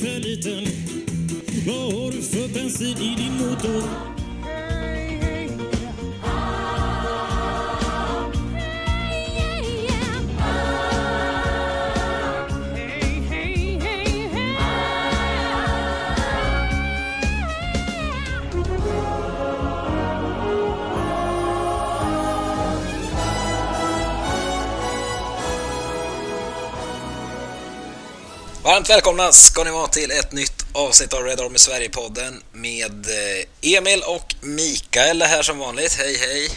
för liten? Vad har du för bensin i din motor? Varmt välkomna ska ni vara till ett nytt avsnitt av Red Army Sverige-podden med eh, Emil och Mikael här som vanligt. Hej hej!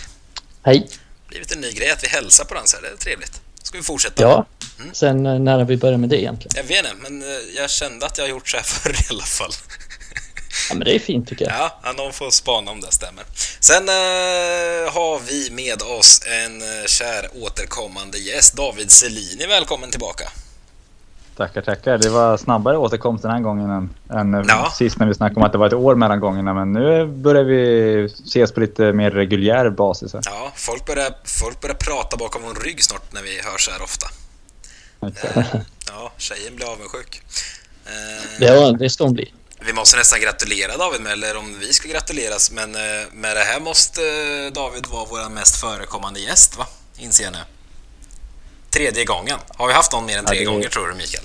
Hej! Blivit en ny grej att vi hälsar på den så här, det är trevligt. Ska vi fortsätta? Ja, sen eh, när har vi börjat med det egentligen? Jag vet inte, men eh, jag kände att jag har gjort så här förr i alla fall. Ja, men det är fint tycker jag. Ja, någon får spana om det stämmer. Sen eh, har vi med oss en kär återkommande gäst, David Selini. Välkommen tillbaka! Tackar, tackar. Det var snabbare återkomst den här gången än, än Ja. sist när vi snackade om att det var ett år mellan gångerna. Men nu börjar vi ses på lite mer reguljär basis. Här. Ja, folk börjar, folk börjar prata bakom vår rygg snart när vi hörs här ofta. Exakt. Ja, tjejen blir avundsjuk. Eh, Ja, det ska hon bli. Vi måste nästan gratulera David med, eller om vi ska gratuleras, men eh, med det här måste eh, David vara vår mest förekommande gäst, va? Inser jag nu. Tredje gången. Har vi haft någon mer än tre Ja, det- gånger, tror du, Mikael?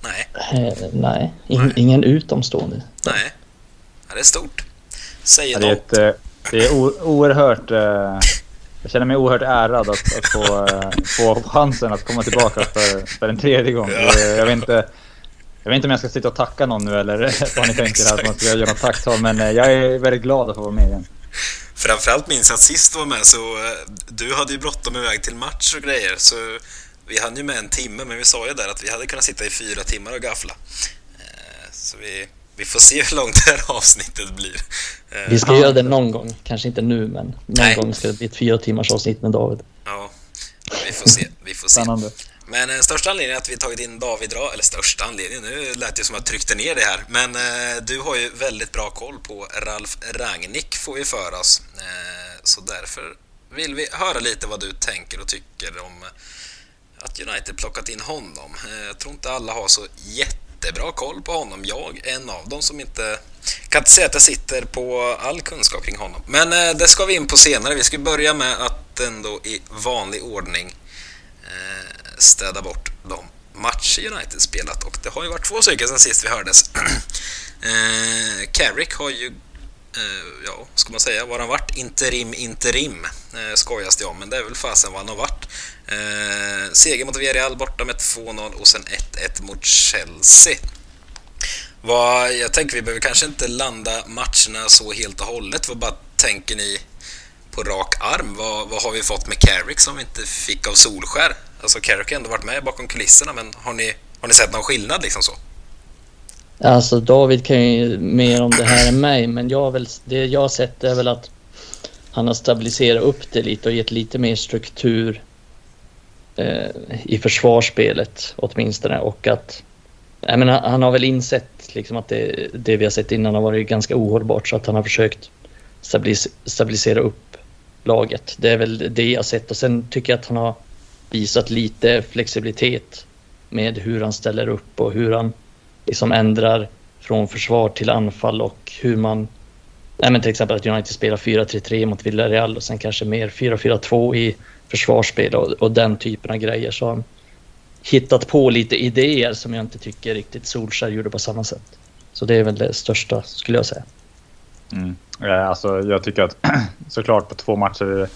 Nej. Eh, nej, in, Nej. ingen utomstående. Nej. Ja, det är stort. Säger Ja, det är, ett, eh, det är oerhört... eh, Jag känner mig oerhört ärad att, att få, eh, få chansen att komma tillbaka för, för en tredje gång. Ja. Eh, Jag vet inte... Jag vet inte om jag ska sitta och tacka någon nu eller vad ni tänker här, att man ska göra något tacktal. Men eh, jag är väldigt glad att få vara med igen. Framförallt minns jag att sist du var med så du hade ju bråttom iväg till match och grejer så vi hann ju med en timme men vi sa ju där att vi hade kunnat sitta i fyra timmar och gaffla. Eh, Så vi, vi får se hur långt det här avsnittet blir. Eh, Vi ska göra det någon gång. Kanske inte nu, men någon Nej. gång ska det bli ett fyra timmars avsnitt med David. Ja, vi får se. Vi får se. Spännande. Men eh, största anledningen att vi tagit in David Ra, eller största anledningen, nu lät det som att jag tryckte ner det här, men eh, du har ju väldigt bra koll på Ralf Rangnick får vi för oss. Eh, så därför vill vi höra lite vad du tänker och tycker om eh, att United plockat in honom. Eh, jag tror inte alla har så jättebra koll på honom. Jag är en av dem som inte kan inte säga att jag sitter på all kunskap kring honom. Men eh, det ska vi in på senare. Vi ska börja med att ändå i vanlig ordning eh, städa bort de matcher United spelat och det har ju varit två stycken sen sist vi hördes. Carrick har ju, Eh, ja, ska man säga, var han varit? Interim, interim, eh, skojas det om, men det är väl fasen vad han har varit. Eh, seger mot Villarreal borta med 2-0 och sen 1-1 mot Chelsea. Vad, jag tänker vi behöver kanske inte landa matcherna så helt och hållet. Vad bara tänker ni på rak arm? Vad, vad har vi fått med Carrick som vi inte fick av Solskär? Alltså Carrick har ändå varit med bakom kulisserna men har ni, har ni sett någon skillnad liksom så? Alltså David kan ju mer om det här än mig, men jag väl, det jag har sett är väl att han har stabiliserat upp det lite och gett lite mer struktur eh, i försvarsspelet åtminstone och att jag menar, han har väl insett liksom att det, det vi har sett innan har varit ganska ohållbart så att han har försökt stabilis- stabilisera upp laget. Det är väl det jag har sett och sen tycker jag att han har visat lite flexibilitet med hur han ställer upp och hur han liksom ändrar från försvar till anfall och hur man... Nej men till exempel att United spelar 4-3-3 mot Villarreal och sen kanske mer 4-4-2 i försvarsspel och, och den typen av grejer. Så har han hittat på lite idéer som jag inte tycker riktigt Solskjaer gjorde på samma sätt. Så det är väl det största skulle jag säga. Mm. Eh, alltså, jag tycker att såklart på två matcher är det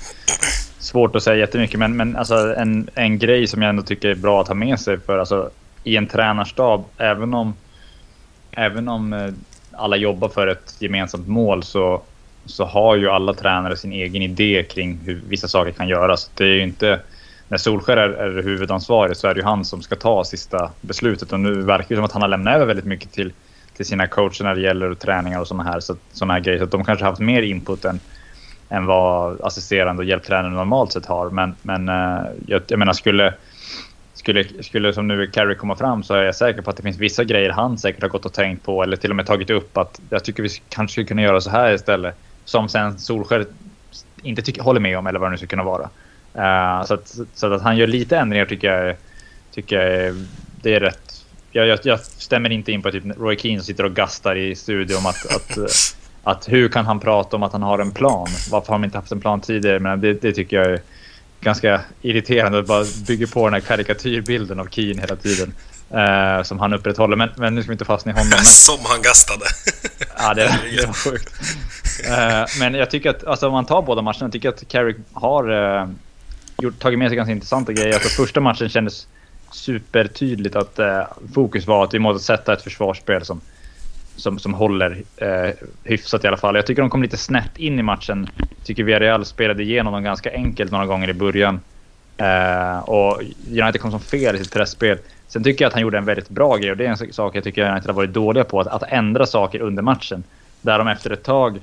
svårt att säga jättemycket. Men, men alltså, en, en grej som jag ändå tycker är bra att ha med sig för alltså, i en tränarstab, även om, även om eh, alla jobbar för ett gemensamt mål så, så har ju alla tränare sin egen idé kring hur vissa saker kan göras. Det är ju inte när Solskjaer är, är huvudansvarig så är det ju han som ska ta sista beslutet och nu verkar det som att han har lämnat över väldigt mycket till, till sina coacher när det gäller träningar och sådana här, så, såna här grejer. Så att de kanske har haft mer input än, än vad assisterande och hjälptränare normalt sett har. Men, men eh, jag, jag menar skulle, skulle, skulle som nu Carrie komma fram så är jag säker på att det finns vissa grejer han säkert har gått och tänkt på eller till och med tagit upp att jag tycker vi kanske skulle kunna göra så här istället. Som sen Solskjaer inte tycker, håller med om eller vad det nu ska kunna vara. Uh, så, att, så att han gör lite ändringar tycker jag, tycker jag är, det är rätt, jag, jag, jag, stämmer inte in på typ Roy Keane som sitter och gastar i studion att, att, att hur kan han prata om att han har en plan? Varför har de inte haft en plan tidigare? Men det, det tycker jag är ganska irriterande att bara bygga på den här karikatyrbilden av Keane hela tiden. Eh, som han upprätthåller. Men, men nu ska vi inte fastna i honom. Men... Som han gastade. ja, det, det var sjukt. Eh, men jag tycker att, alltså om man tar båda matcherna, jag tycker att Carrick har eh, gjort, tagit med sig ganska intressanta grejer. Alltså första matchen kändes supertydligt att eh, fokus var att vi måste sätta ett försvarsspel som, som, som håller eh, hyfsat i alla fall. Jag tycker de kom lite snett in i matchen. Jag tycker Villarreal spelade igenom dem ganska enkelt några gånger i början. Eh, och United kom som fel i sitt pressspel. Sen tycker jag att han gjorde en väldigt bra grej och det är en sak jag tycker United har varit dåliga på. Att, att ändra saker under matchen. Där de efter ett tag...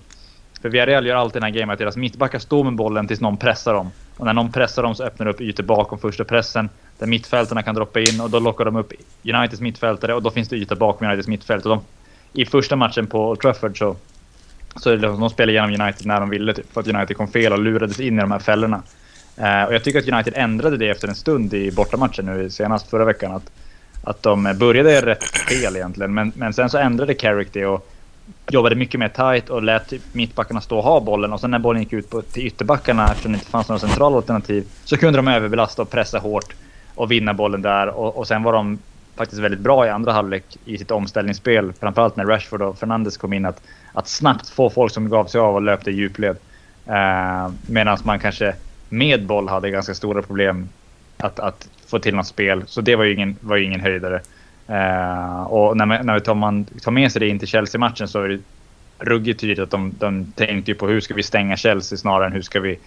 För Villarreal gör alltid den här grejen att deras mittbackar står med bollen tills någon pressar dem. Och när någon pressar dem så öppnar det upp ytor bakom första pressen. Där mittfältarna kan droppa in och då lockar de upp Uniteds mittfältare och då finns det yta bakom Uniteds mittfält. Och de, i första matchen på Old Trafford så... Så liksom, de spelade igenom United när de ville typ, för att United kom fel och lurades in i de här fällorna. Eh, och jag tycker att United ändrade det efter en stund i bortamatchen nu senast förra veckan. Att, att de började rätt fel egentligen, men, men sen så ändrade Carrick det och jobbade mycket mer tight och lät typ mittbackarna stå och ha bollen. Och sen när bollen gick ut på, till ytterbackarna, eftersom det inte fanns några centrala alternativ, så kunde de överbelasta och pressa hårt och vinna bollen där. Och, och sen var de faktiskt väldigt bra i andra halvlek i sitt omställningsspel. Framförallt när Rashford och Fernandes kom in. Att, att snabbt få folk som gav sig av och löpte i djupled. Eh, Medan man kanske med boll hade ganska stora problem att, att få till något spel. Så det var ju ingen, var ju ingen höjdare. Eh, och när man, när tar, man tar med sig det in till Chelsea-matchen så är det ruggigt tydligt att de, de tänkte på hur ska vi stänga Chelsea snarare än hur ska vi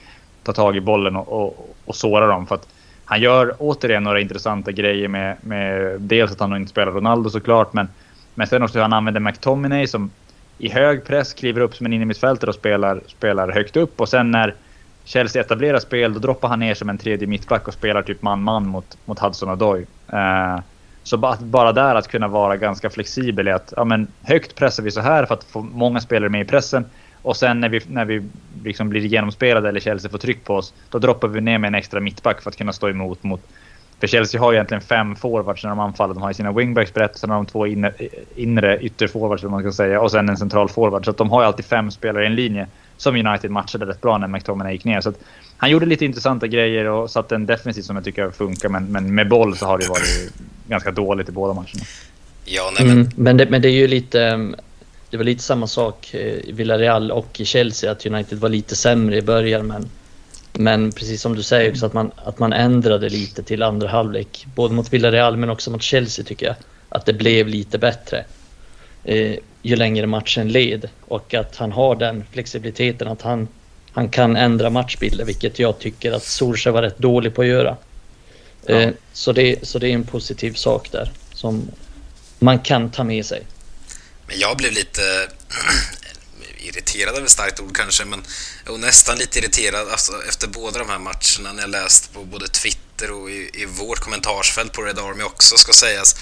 ta tag i bollen och, och, och såra dem. För att han gör återigen några intressanta grejer med, med dels att han inte spelar Ronaldo såklart, men, men sen också hur han använder McTominay som i hög press kliver upp som en innermittfältare och spelar, spelar högt upp. Och sen när Chelsea etablerar spel, då droppar han ner som en tredje mittback och spelar typ man-man mot, mot Hudson-Odoi. Uh, eh, så bara, bara där att kunna vara ganska flexibel i att ja, men högt pressar vi så här för att få många spelare med i pressen. Och sen när vi, när vi liksom blir genomspelade eller Chelsea får tryck på oss, då droppar vi ner med en extra mittback för att kunna stå emot mot... För Chelsea har ju egentligen fem forwards när de anfaller. De har ju sina wingbacks brett, sen har de två inre, inre ytterforwards, man ska säga, och sen en central forward. Så att de har ju alltid fem spelare i en linje som United matchade rätt bra när McTominay gick ner. Så han gjorde lite intressanta grejer och satte en defensiv som jag tycker funkar. Men, men med boll så har det varit ganska dåligt i båda matcherna. Ja, nej, men... Mm, men, det, men det är ju lite... Det var lite samma sak i Villarreal och i Chelsea, att United var lite sämre i början. Men, men precis som du säger också, att man, att man ändrade lite till andra halvlek. Både mot Villarreal men också mot Chelsea tycker jag. Att det blev lite bättre. Eh, ju längre matchen led och att han har den flexibiliteten att han, han kan ändra matchbilder vilket jag tycker att Solskjaer var rätt dålig på att göra. Ja. Eh, så, det, så det är en positiv sak där som man kan ta med sig. Men jag blev lite irriterad över starkt ord kanske, men och nästan lite irriterad alltså, efter båda de här matcherna när jag läst på både Twitter och i, i vårt kommentarsfält på Red Army också ska sägas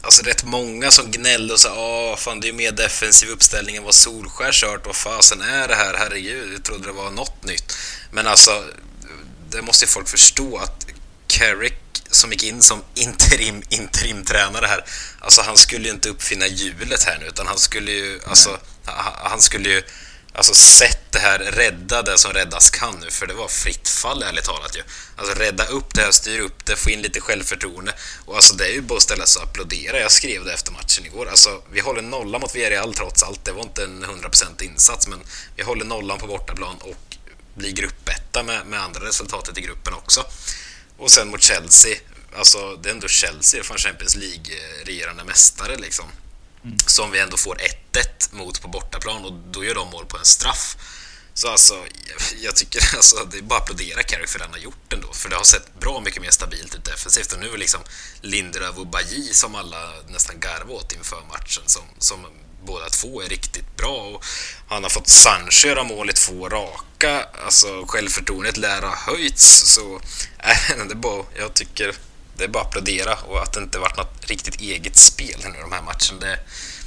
alltså rätt många som gnällde och sa ah fan det är ju mer defensiv uppställning än vad Solskär kört. Vad fasen är det här? Herregud, jag trodde det var något nytt. Men alltså, det måste ju folk förstå att Carrick som gick in som interim, interimtränare här, alltså han skulle ju inte uppfinna hjulet här nu utan han skulle ju, alltså, han skulle ju Alltså sätt det här, rädda det som räddas kan nu, för det var fritt fall ärligt talat ju. Alltså rädda upp det här, styra upp det, få in lite självförtroende. Och alltså det är ju bara att ställa sig och applådera. Jag skrev det efter matchen igår. Alltså vi håller nollan mot Villarreal trots allt. Det var inte en 100% insats, men vi håller nollan på bortaplan och blir gruppetta med, med andra resultatet i gruppen också. Och sen mot Chelsea, alltså det är ändå Chelsea, från Champions League-regerande mästare liksom. Mm. Som vi ändå får 1-1 mot på bortaplan och då gör de mål på en straff. Så alltså, jag tycker alltså, det är bara att applådera Carrick för det han har gjort ändå. För det har sett bra mycket mer stabilt ut defensivt. Och nu är liksom Lindelöf och Bajy som alla nästan garvade åt inför matchen. Som, som båda två är riktigt bra. Och han har fått Sancho göra mål i två raka. Alltså självförtroendet lär ha höjts. Så äh, det är bara, jag tycker det är bara att applådera och att det inte varit något riktigt eget spel nu de här matcherna. Det,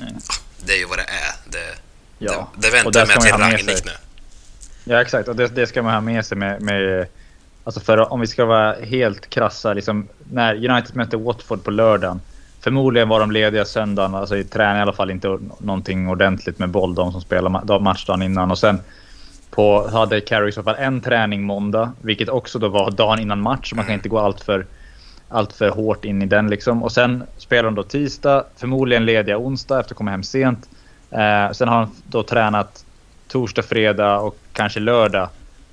mm. det är ju vad det är. Det, ja. det, det väntar med till Ragnik nu. Ja exakt och det, det, ska man ha med sig med, med Alltså för om vi ska vara helt krassa, liksom, när United mötte Watford på lördagen Förmodligen var de lediga söndagen, alltså i träning i alla fall inte någonting ordentligt med boll, de som spelade matchdagen innan. Och sen på, hade Carey i så fall en träning måndag, vilket också då var dagen innan match. Man kan inte gå allt för, allt för hårt in i den liksom. Och sen spelar de då tisdag, förmodligen lediga onsdag efter att komma hem sent. Eh, sen har de då tränat torsdag, fredag och kanske lördag.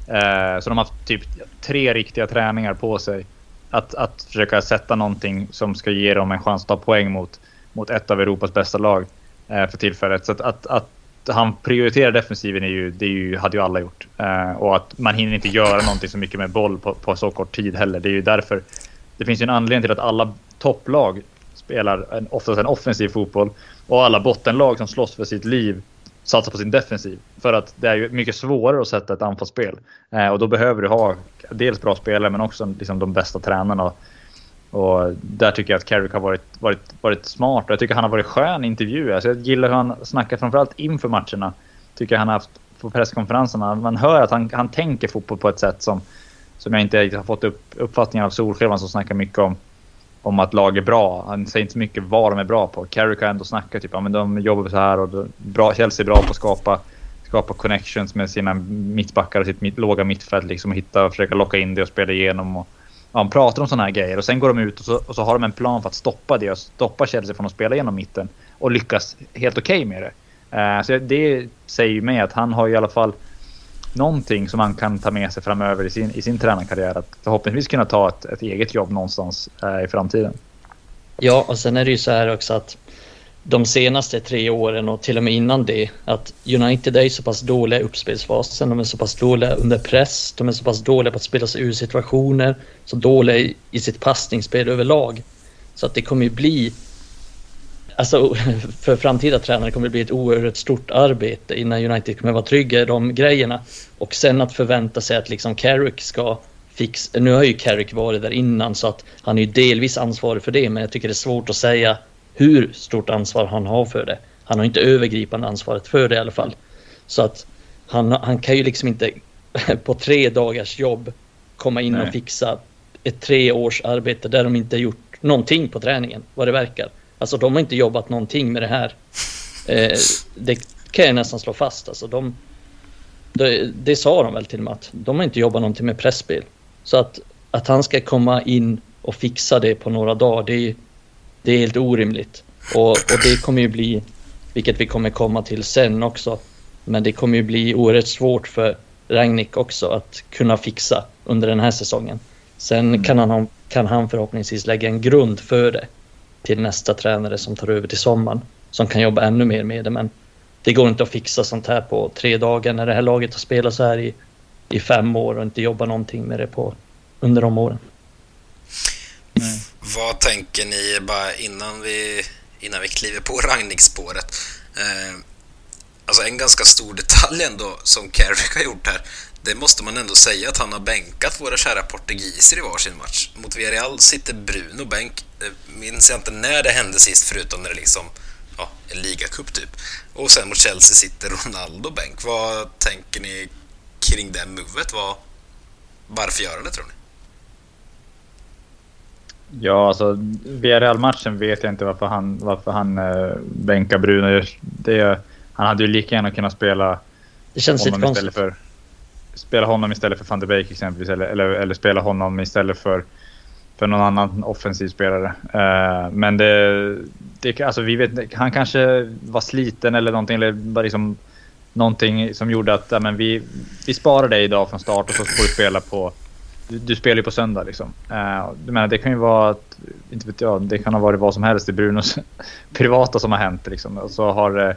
Eh, så de har haft typ tre riktiga träningar på sig. Att, att försöka sätta någonting som ska ge dem en chans att ta poäng mot, mot ett av Europas bästa lag eh, för tillfället. Så att, att, att han prioriterar defensiven är ju, det är ju, hade ju alla gjort. Eh, och att man hinner inte göra någonting så mycket med boll på, på så kort tid heller. Det är ju därför. Det finns ju en anledning till att alla topplag spelar en, oftast en offensiv fotboll och alla bottenlag som slåss för sitt liv satsa på sin defensiv. För att det är ju mycket svårare att sätta ett anfallsspel. Eh, och då behöver du ha dels bra spelare men också liksom de bästa tränarna. Och där tycker jag att Carrick har varit, varit, varit smart och jag tycker han har varit skön i intervjuer. Alltså jag gillar hur han snackar framförallt inför matcherna. Tycker han har haft på presskonferenserna. Man hör att han, han tänker fotboll på ett sätt som, som jag inte har fått upp, uppfattningen av Solskjaer som snackar mycket om om att lag är bra. Han säger inte så mycket vad de är bra på. Carrick har ändå snackat typ, ja, men de jobbar så här och bra, Chelsea är bra på att skapa, skapa connections med sina mittbackar och sitt mitt, låga mittfält liksom och hitta och försöka locka in det och spela igenom. Och, ja, han pratar om sådana här grejer och sen går de ut och så, och så har de en plan för att stoppa det och stoppa Chelsea från att spela igenom mitten och lyckas helt okej okay med det. Uh, så det säger ju mig att han har i alla fall någonting som han kan ta med sig framöver i sin, i sin tränarkarriär. Att förhoppningsvis kunna ta ett, ett eget jobb någonstans eh, i framtiden. Ja, och sen är det ju så här också att de senaste tre åren och till och med innan det att United är så pass dåliga i uppspelsfasen. De är så pass dåliga under press. De är så pass dåliga på att spela sig ur situationer. Så dåliga i, i sitt passningsspel överlag. Så att det kommer ju bli alltså, för framtida tränare kommer det bli ett oerhört stort arbete innan United kommer vara trygga i de grejerna. Och sen att förvänta sig att liksom Carrick ska fixa... Nu har ju Carrick varit där innan så att han är ju delvis ansvarig för det men jag tycker det är svårt att säga hur stort ansvar han har för det. Han har inte övergripande ansvaret för det i alla fall. Så att han, han kan ju liksom inte på tre dagars jobb komma in Nej. och fixa ett tre års arbete där de inte gjort någonting på träningen, vad det verkar. Alltså de har inte jobbat någonting med det här. Eh, det kan jag nästan slå fast. Alltså, de, det, det sa de väl till och med att de har inte jobbat någonting med pressspel. Så att, att han ska komma in och fixa det på några dagar, det är, det är helt orimligt. Och, och det kommer ju bli, vilket vi kommer komma till sen också, men det kommer ju bli oerhört svårt för Ragnik också att kunna fixa under den här säsongen. Sen kan, han, kan han förhoppningsvis lägga en grund för det till nästa tränare som tar över till sommaren som kan jobba ännu mer med det. Men det går inte att fixa sånt här på tre dagar när det här laget har spelat så här i, i fem år och inte jobba någonting med det på, under de åren. Mm. Vad tänker ni bara innan vi, innan vi kliver på raggningsspåret? Eh, alltså en ganska stor detalj ändå som Carrick har gjort här det måste man ändå säga att han har bänkat våra kära portugiser i varsin match. Mot Villarreal sitter Bruno bänk. Minns jag inte när det hände sist förutom när det liksom ja, en ligacup typ. Och sen mot Chelsea sitter Ronaldo bänk. Vad tänker ni kring det movet? Vad, varför gör han det tror ni? Ja, alltså Villarreal-matchen vet jag inte varför han, varför han äh, bänkar Bruno. Det, han hade ju lika gärna kunnat spela det känns lite konstigt. för spela honom istället för van de Beek exempelvis. Eller, eller, eller spela honom istället för, för någon annan offensiv spelare. Uh, men det, det, alltså vi vet, han kanske var sliten eller någonting. Eller bara liksom, någonting som gjorde att ja, men vi, vi sparar dig idag från start och så får du spela på... Du, du spelar ju på söndag liksom. Uh, menar, det kan ju vara... Att, inte vet jag, det kan ha varit vad som helst i Brunos privata som har hänt. Liksom. Och så har... Eh,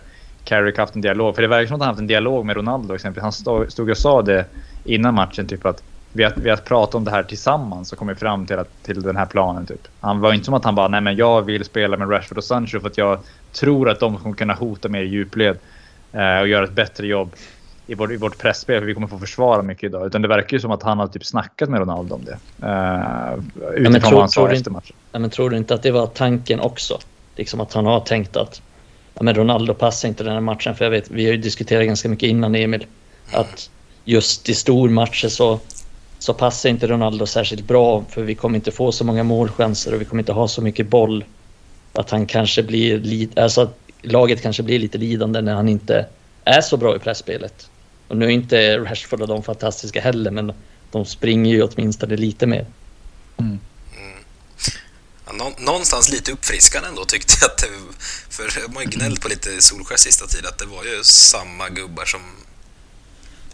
Carrick haft en dialog. För det verkar som att han haft en dialog med Ronaldo exempelvis. Han stod, stod och sa det innan matchen, typ att vi har, vi har pratat om det här tillsammans och kommit fram till, att, till den här planen. Typ. Han var inte som att han bara, nej men jag vill spela med Rashford och Sancho för att jag tror att de kommer kunna hota mer i djupled eh, och göra ett bättre jobb i, vår, i vårt pressspel för vi kommer få försvara mycket idag. Utan det verkar ju som att han har typ snackat med Ronaldo om det. Uh, utifrån ja, vad han sa efter matchen. Ja, men tror du inte att det var tanken också? Liksom att han har tänkt att ja, men Ronaldo passar inte den här matchen. För jag vet, vi har ju diskuterat ganska mycket innan Emil, att just i stormatcher så, så passar inte Ronaldo särskilt bra för vi kommer inte få så många målchanser och vi kommer inte ha så mycket boll att han kanske blir lite, alltså att laget kanske blir lite lidande när han inte är så bra i pressspelet. Och nu är inte Rashford och de fantastiska heller, men de springer ju åtminstone lite mer. Mm. Ja, någonstans lite uppfriskande ändå tyckte jag att det, för man har gnällt på lite Solskär sista tiden att det var ju samma gubbar som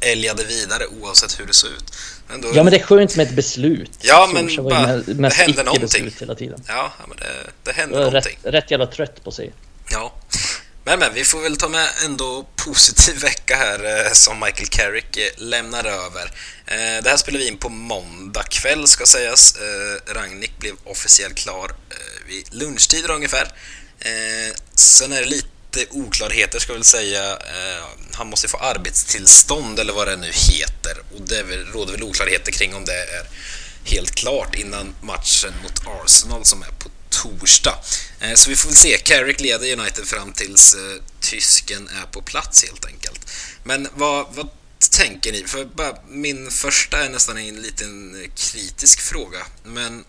älgade vidare oavsett hur det såg ut. Men då... Ja, men det är skönt med ett beslut. Ja, men bara, det händer någonting. Hela tiden. Ja, men det, det händer jag någonting. Rätt, rätt jävla trött på sig. Ja. Men, men vi får väl ta med ändå positiv vecka här eh, som Michael Carrick eh, lämnar över. Eh, det här spelar vi in på måndag kväll ska sägas. Eh, Ragnik blev officiellt klar eh, vid lunchtider ungefär. Eh, sen är det lite oklarheter ska jag väl säga. Han måste få arbetstillstånd eller vad det nu heter och det råder väl oklarheter kring om det är helt klart innan matchen mot Arsenal som är på torsdag. Eh, så vi får väl se. Carrick leder United fram tills eh, tysken är på plats helt enkelt. Men vad, vad tänker ni? För bara, min första är nästan en liten kritisk fråga. Men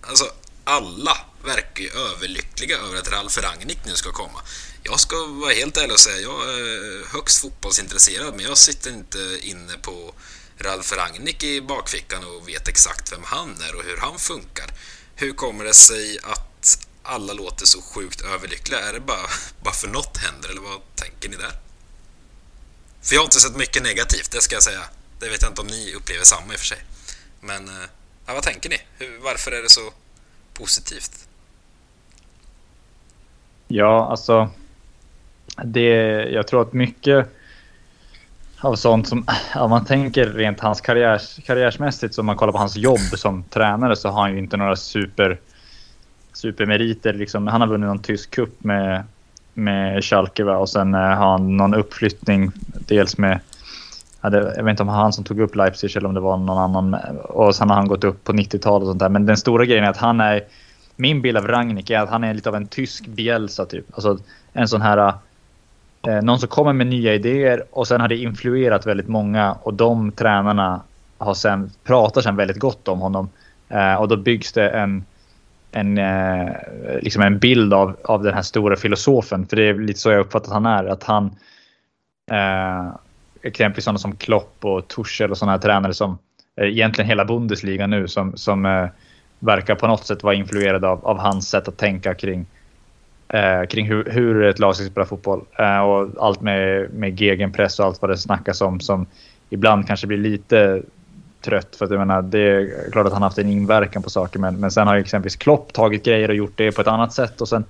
alltså, alla verkar ju överlyckliga över att Ralf Rangnick nu ska komma. Jag ska vara helt ärlig och säga, jag är eh, högst fotbollsintresserad men jag sitter inte inne på Ralf Rangnick i bakfickan och vet exakt vem han är och hur han funkar. Hur kommer det sig att alla låter så sjukt överlyckliga? Är det bara, bara för något händer eller vad tänker ni där? För jag har inte sett mycket negativt, det ska jag säga. Det vet jag inte om ni upplever samma i och för sig. Men eh, ja, vad tänker ni? Hur, varför är det så positivt? Ja, alltså det, jag tror att mycket av sånt som, om man tänker rent hans karriär, karriärsmässigt, så om man kollar på hans jobb som tränare så har han ju inte några super, supermeriter. Liksom. Han har vunnit någon tysk cup med, med Schalke va? och sen eh, har han någon uppflyttning dels med jag vet inte om det var han som tog upp Leipzig eller om det var någon annan. Och sen har han gått upp på 90-talet och sånt där. Men den stora grejen är att han är... Min bild av Rangnick är att han är lite av en tysk Bielsa typ. Alltså en sån här eh, Eh, någon som kommer med nya idéer och sen har det influerat väldigt många och de tränarna har sen, pratar sen väldigt gott om honom. Eh, och då byggs det en, en, eh, liksom en bild av, av den här stora filosofen. För det är lite så jag uppfattar att han är. Att han, eh, exempelvis sådana som Klopp och Tuchel och sådana här tränare som eh, egentligen hela Bundesliga nu som, som eh, verkar på något sätt vara influerade av, av hans sätt att tänka kring eh, kring hur, hur, ett lag ska spela fotboll. Eh, och allt med, med gegenpress och allt vad det snackas om som ibland kanske blir lite trött. För att jag menar, det är klart att han haft en inverkan på saker men, men sen har ju exempelvis Klopp tagit grejer och gjort det på ett annat sätt och sen,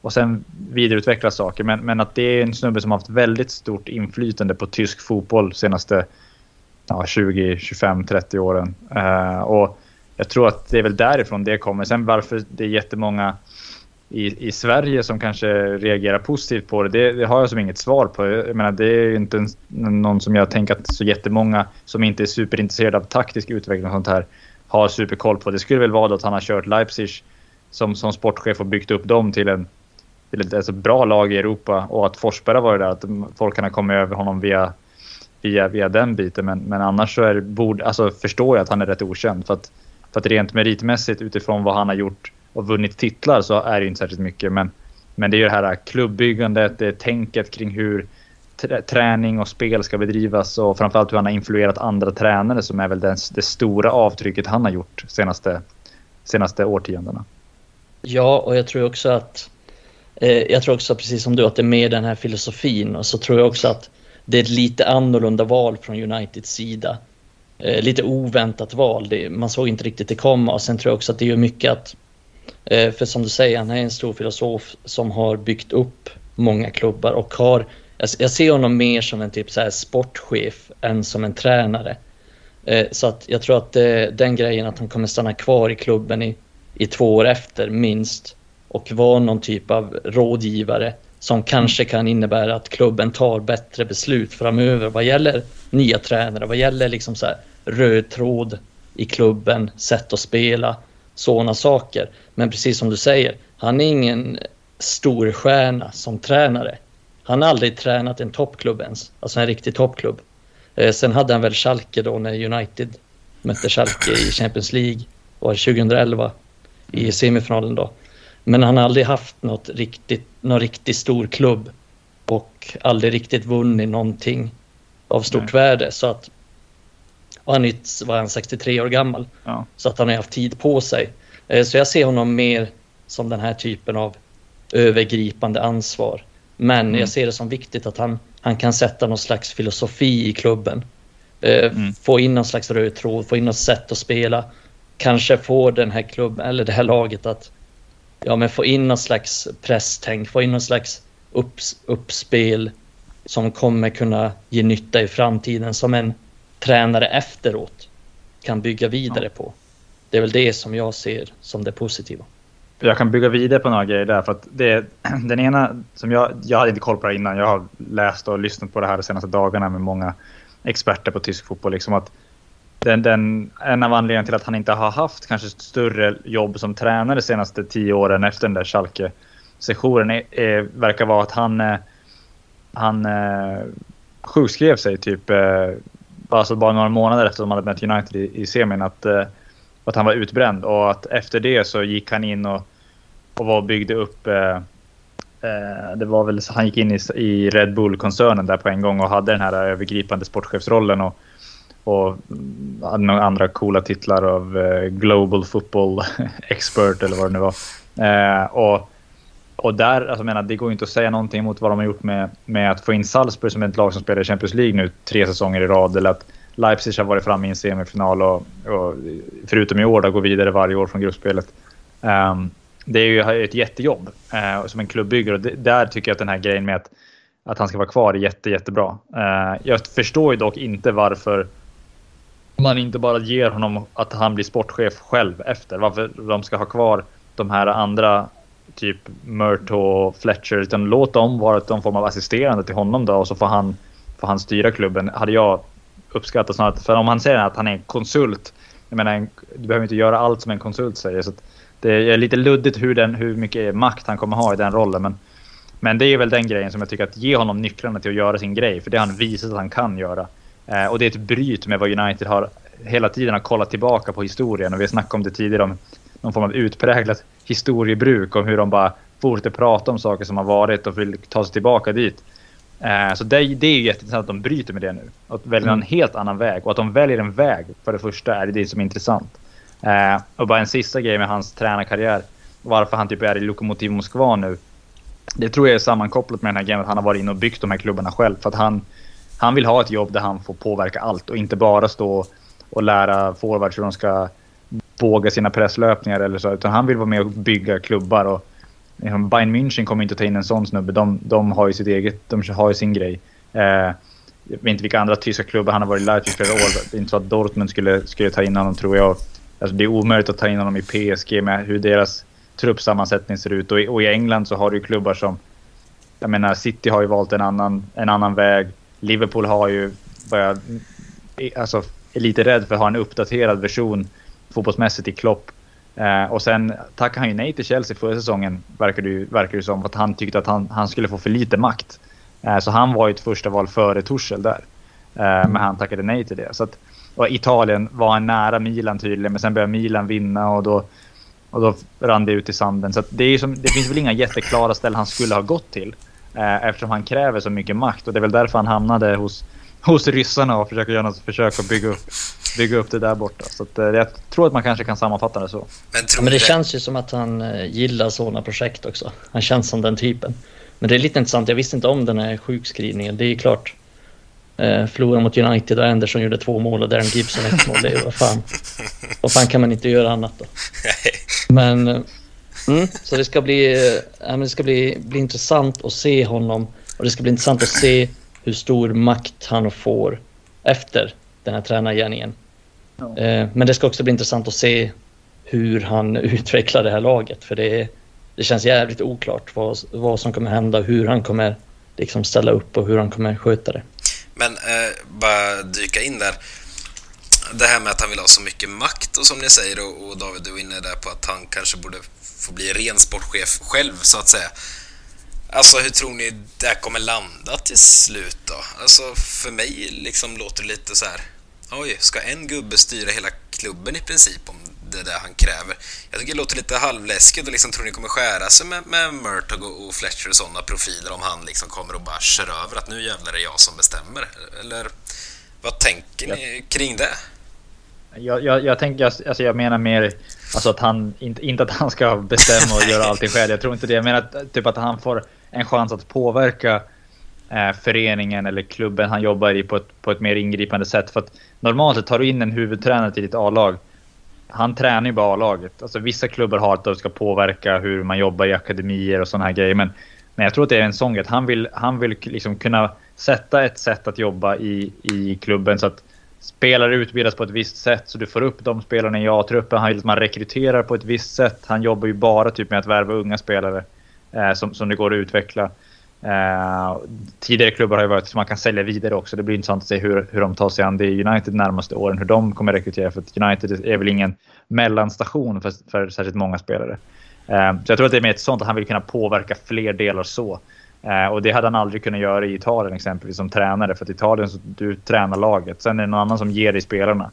och sen vidareutvecklat saker. Men, men att det är en snubbe som haft väldigt stort inflytande på tysk fotboll senaste ja, 20, 25, 30 åren. Uh, och jag tror att det är väl därifrån det kommer. Sen varför det är jättemånga i, i Sverige som kanske reagerar positivt på det, det, det har jag som inget svar på. Jag menar, det är inte en, någon som jag tänker att så jättemånga som inte är superintresserade av taktisk utveckling och sånt här har superkoll på. Det skulle väl vara att han har kört Leipzig som, som sportchef och byggt upp dem till, en, till ett alltså, bra lag i Europa och att Forsberg har varit där, att folk kan ha kommit över honom via, via, via den biten. Men, men annars så är, bord, alltså, förstår jag att han är rätt okänd. För att, för att rent meritmässigt utifrån vad han har gjort och vunnit titlar så är det inte särskilt mycket. Men, men det är ju det här klubbbyggandet, det är tänket kring hur träning och spel ska bedrivas och framförallt hur han har influerat andra tränare som är väl det, det stora avtrycket han har gjort senaste, senaste årtiondena. Ja, och jag tror också att eh, jag tror också precis som du att det är med den här filosofin och så tror jag också att det är ett lite annorlunda val från Uniteds sida. Eh, lite oväntat val. Det, man såg inte riktigt det komma och sen tror jag också att det gör mycket att för som du säger, han är en stor filosof som har byggt upp många klubbar och har... Jag ser honom mer som en typ så här sportchef än som en tränare. Eh, så att jag tror att den grejen att han kommer stanna kvar i klubben i, i två år efter minst och vara någon typ av rådgivare som kanske kan innebära att klubben tar bättre beslut framöver vad gäller nya tränare, vad gäller liksom så här röd tråd i klubben, sätt att spela, sådana saker. Men precis som du säger, han är ingen stor stjärna som tränare. Han har aldrig tränat en toppklubb ens, alltså en riktig toppklubb. Eh, sen hade han väl Schalke då när United mötte Schalke i Champions League, var 2011 i semifinalen då. Men han har aldrig haft något riktigt, någon riktigt stor klubb och aldrig riktigt vunnit någonting av stort Nej. värde. Så att, och han var han 63 år gammal. Ja. Så att han har haft tid på sig. Eh, så jag ser honom mer som den här typen av övergripande ansvar. Men mm. jag ser det som viktigt att han, han kan sätta någon slags filosofi i klubben. Eh, mm. Få in någon slags röd tråd, få in något sätt att spela. Kanske få den här klubben, eller det här laget att ja, men få in någon slags presstänk, få in någon slags upps, uppspel som kommer kunna ge nytta i framtiden som en tränare efteråt kan bygga vidare på. Det är väl det som jag ser som det positiva. Jag kan bygga vidare på några grejer där. För att det, den ena, som jag, jag hade inte koll på det innan. Jag har läst och lyssnat på det här de senaste dagarna med många experter på tysk fotboll. Liksom att den, den, en av anledningarna till att han inte har haft kanske större jobb som tränare de senaste tio åren efter den där Schalke-sessionen verkar vara att han, eh, han eh, sjukskrev sig typ eh, alltså bara några månader efter att de hade mött United i, i semin. Att, eh, att han var utbränd och att efter det så gick han in och, och var, byggde upp eh, eh det var väl han gick in i, i Red Bull-koncernen där på en gång och hade den här övergripande sportchefsrollen och och hade några andra coola titlar av eh, Global Football Expert eller vad det nu var. Eh, och, och där, alltså menar, det går ju inte att säga någonting mot vad de har gjort med, med att få in Salzburg som ett lag som spelar i Champions League nu tre säsonger i rad. Eller att Leipzig har varit framme i en semifinal och, och förutom i år då, går vidare varje år från gruppspelet. Um, det är ju ett jättejobb uh, som en klubbbyggare. och det, där tycker jag att den här grejen med att, att han ska vara kvar är jätte, jättebra. Uh, jag förstår ju dock inte varför man inte bara ger honom att han blir sportchef själv efter. Varför de ska ha kvar de här andra typ Murto och Fletcher. Utan låt dem vara någon form av assisterande till honom då och så får han, får han styra klubben. Hade jag uppskattat snarare. För om han säger att han är en konsult. Jag menar, du behöver inte göra allt som en konsult säger. Så det är lite luddigt hur, den, hur mycket makt han kommer ha i den rollen. Men, men det är väl den grejen som jag tycker att ge honom nycklarna till att göra sin grej. För det har han visat att han kan göra. Eh, och det är ett bryt med vad United har hela tiden har kollat tillbaka på historien. Och vi har snackat om det tidigare om någon form av utpräglat historiebruk. Om hur de bara fortsätter prata om saker som har varit och vill ta sig tillbaka dit. Eh, så det, det är jätteintressant att de bryter med det nu. Och väljer mm. en helt annan väg. Och att de väljer en väg, för det första, är det som är intressant. Eh, och bara en sista grej med hans tränarkarriär. Varför han typ är i Lokomotiv Moskva nu. Det tror jag är sammankopplat med den här grejen att han har varit inne och byggt de här klubbarna själv. För att han, han vill ha ett jobb där han får påverka allt och inte bara stå och lära forwards hur de ska våga sina presslöpningar eller så. Utan han vill vara med och bygga klubbar. Och, liksom, Bayern München kommer inte ta in en sån snubbe. De, de har ju sitt eget, de har ju sin grej. Eh, jag vet inte vilka andra tyska klubbar han har varit i Leipzig flera år. Det är inte så att Dortmund skulle, skulle ta in honom tror jag. Alltså, det är omöjligt att ta in honom i PSG med hur deras truppsammansättning ser ut. Och i, och i England så har du klubbar som... Jag menar, City har ju valt en annan, en annan väg. Liverpool har ju börjat... Alltså, är lite rädd för att ha en uppdaterad version fotbollsmässigt i Klopp. Eh, och sen tackade han ju nej till Chelsea förra säsongen, verkar det, verkar det som. För att han tyckte att han, han skulle få för lite makt. Eh, så han var ju ett första val före Torshäll där. Eh, men han tackade nej till det. Så att, och Italien var han nära Milan tydligen, men sen började Milan vinna och då, och då rann det ut i sanden. Så det, är som, det finns väl inga jätteklara ställen han skulle ha gått till. Eh, eftersom han kräver så mycket makt och det är väl därför han hamnade hos hos ryssarna och försöka göra något försök att bygga upp, bygga upp det där borta. Så att, eh, jag tror att man kanske kan sammanfatta det så. Men, ja, men det, känns ju som att han eh, gillar sådana projekt också. Han känns som den typen. Men det är lite intressant, jag visste inte om den här sjukskrivningen. Det är ju klart. Eh, förlora mot United och Anderson gjorde två mål och Darren Gibson ett mål. Det är ju vad fan. Vad fan kan man inte göra annat då? Men... Eh, mm, så det ska bli, äh, det ska bli, bli intressant att se honom. Och det ska bli intressant att se hur stor makt han får efter den här tränargärningen. Ja. Eh, men det ska också bli intressant att se hur han utvecklar det här laget. För det, det känns jävligt oklart vad, vad som kommer hända, hur han kommer liksom ställa upp och hur han kommer sköta det. Men eh, bara dyka in där. Det här med att han vill ha så mycket makt och som ni säger och, och David, du är inne där på att han kanske borde få bli ren sportchef själv så att säga. Alltså hur tror ni det här kommer landa till slut då? Alltså för mig liksom låter det lite så här. Oj, ska en gubbe styra hela klubben i princip om det där han kräver. Jag tycker det låter lite halvläskigt och liksom tror ni kommer skära sig med, med Murtog och, och Fletcher och sådana profiler om han liksom kommer och bara kör över att nu jävlar är jag som bestämmer. Eller vad tänker ni kring det? Jag, jag, jag, tänker, alltså jag menar mer alltså att han, inte, inte att han ska bestämma och göra allting själv. Jag tror inte det. Jag menar typ att han får en chans att påverka eh, föreningen eller klubben han jobbar i på ett, på ett mer ingripande sätt. För att normalt tar du in en huvudtränare till ditt A-lag. Han tränar ju bara A-laget. Alltså vissa klubbar har att de ska påverka hur man jobbar i akademier och sådana här grejer. Men, men jag tror att det är en sån grej. Han vill, han vill liksom kunna sätta ett sätt att jobba i, i klubben så att spelare utbildas på ett visst sätt så du får upp de spelarna i A-truppen. Han vill att man rekryterar på ett visst sätt. Han jobbar ju bara typ med att värva unga spelare Eh, som, som det går att utveckla. Eh, tidigare klubbar har ju varit så man kan sälja vidare också. Det blir intressant att se hur, hur de tar sig an det i United de närmaste åren. Hur de kommer rekrytera. För att United är väl ingen mellanstation för, för särskilt många spelare. Eh, så jag tror att det är mer ett sånt att han vill kunna påverka fler delar så. Eh, och det hade han aldrig kunnat göra i Italien exempelvis som tränare. För att Italien så du tränar laget. Sen är det någon annan som ger dig spelarna.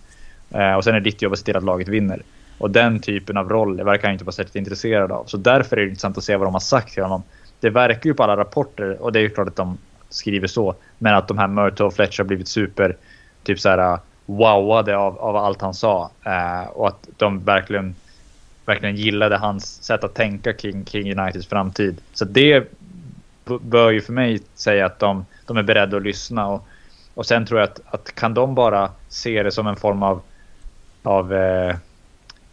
Eh, och sen är det ditt jobb att se till att laget vinner. Och den typen av roll verkar han inte vara särskilt intresserad av. Så därför är det intressant att se vad de har sagt till honom. Det verkar ju på alla rapporter, och det är ju klart att de skriver så, men att de här Murtaugh och Fletcher har blivit super typ så här uh, wowade av, av allt han sa. Eh, och att de verkligen, verkligen gillade hans sätt att tänka kring, kring Uniteds framtid. Så det bör ju för mig säga att de, de är beredda att lyssna. Och, och sen tror jag att, att kan de bara se det som en form av... av eh,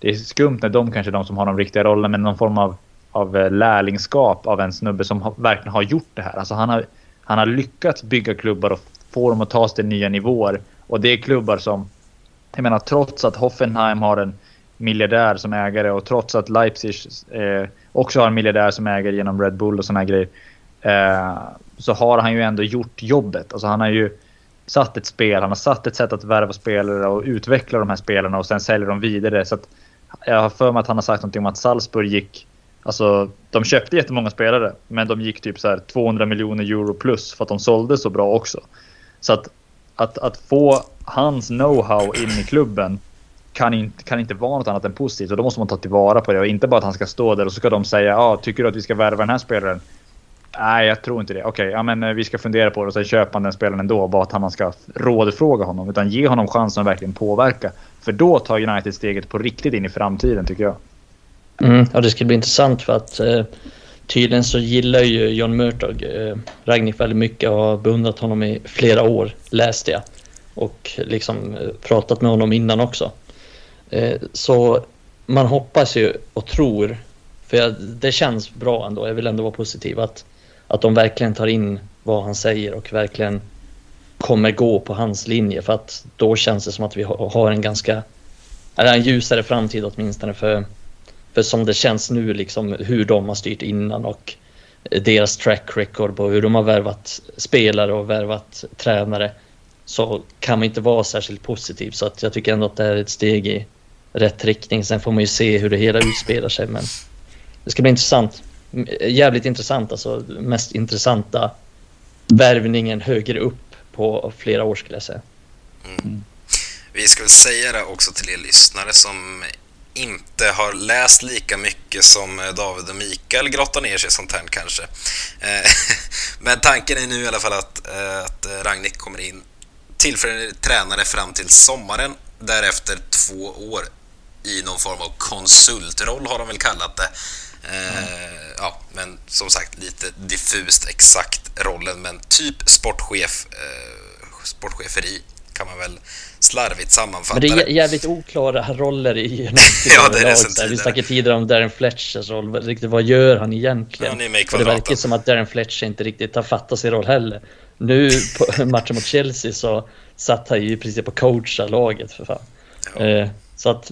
det är skumt när de kanske är de som har de riktiga rollerna, men någon form av, av eh, lärlingskap av en snubbe som har, verkligen har gjort det här. Alltså han har, han har lyckats bygga klubbar och få dem att ta sig till nya nivåer. Och det är klubbar som... Jag menar trots att Hoffenheim har en miljardär som ägare och trots att Leipzig eh, också har en miljardär som ägare genom Red Bull och såna här grejer eh, så har han ju ändå gjort jobbet. Alltså han har ju satt ett spel, han har satt ett sätt att värva spelare och utveckla de här spelarna och sen säljer de vidare. Så att, jag har för mig att han har sagt någonting om att Salzburg gick Alltså, de köpte jättemånga spelare, men de gick typ så här 200 miljoner euro plus för att de sålde så bra också. Så att, att, att få hans know-how in i klubben kan inte, kan inte vara något annat än positivt. Och då måste man ta tillvara på det och inte bara att han ska stå där och så ska de säga ja, ah, tycker du att vi ska värva den här spelaren? Nej, jag tror inte det. Okej, okay, ja, men eh, vi ska fundera på det och sen köper man den spelaren ändå. Bara att man ska rådfråga honom. Utan ge honom chansen att verkligen påverka. För då tar United steget på riktigt in i framtiden tycker jag. Mm, ja, det ska bli intressant för att eh, tydligen så gillar ju John Murtog eh, Ragnik väldigt mycket och har beundrat honom i flera år, läste jag. Och liksom eh, pratat med honom innan också. Eh, så man hoppas ju och tror, för jag, det känns bra ändå, jag vill ändå vara positiv, att att de verkligen tar in vad han säger och verkligen kommer gå på hans linje. För att då känns det som att vi har en ganska, eller en ljusare framtid åtminstone för, för som det känns nu liksom hur de har styrt innan och deras track record på hur de har värvat spelare och värvat tränare. Så kan man inte vara särskilt positiv. Så att jag tycker ändå att det är ett steg i rätt riktning. Sen får man ju se hur det hela utspelar sig men det ska bli intressant jävligt intressant. Alltså mest intressanta värvningen högre upp på flera år skulle jag säga. Mm. Vi ska väl säga det också till er lyssnare som inte har läst lika mycket som eh, David och Mikael grottar ner sig i sånt här kanske. Eh, men tanken är nu i alla fall att, eh, att Ragnik kommer in tillfällig tränare fram till sommaren. Därefter två år i någon form av konsultroll har de väl kallat det. Mm. Ja, men som sagt lite diffust exakt rollen, men typ sportchef, eh, sportcheferi kan man väl slarvigt sammanfatta Men det är jävligt oklara roller i Ja, det är det sen Vi snackade tidigare om Darren Fletchers roll. Riktigt, vad gör han egentligen? Han är och det verkar som att Darren Fletcher inte riktigt har fattat sin roll heller. Nu på matchen mot Chelsea så satt han ju i princip på coacha laget för fan. Ja. Eh, så att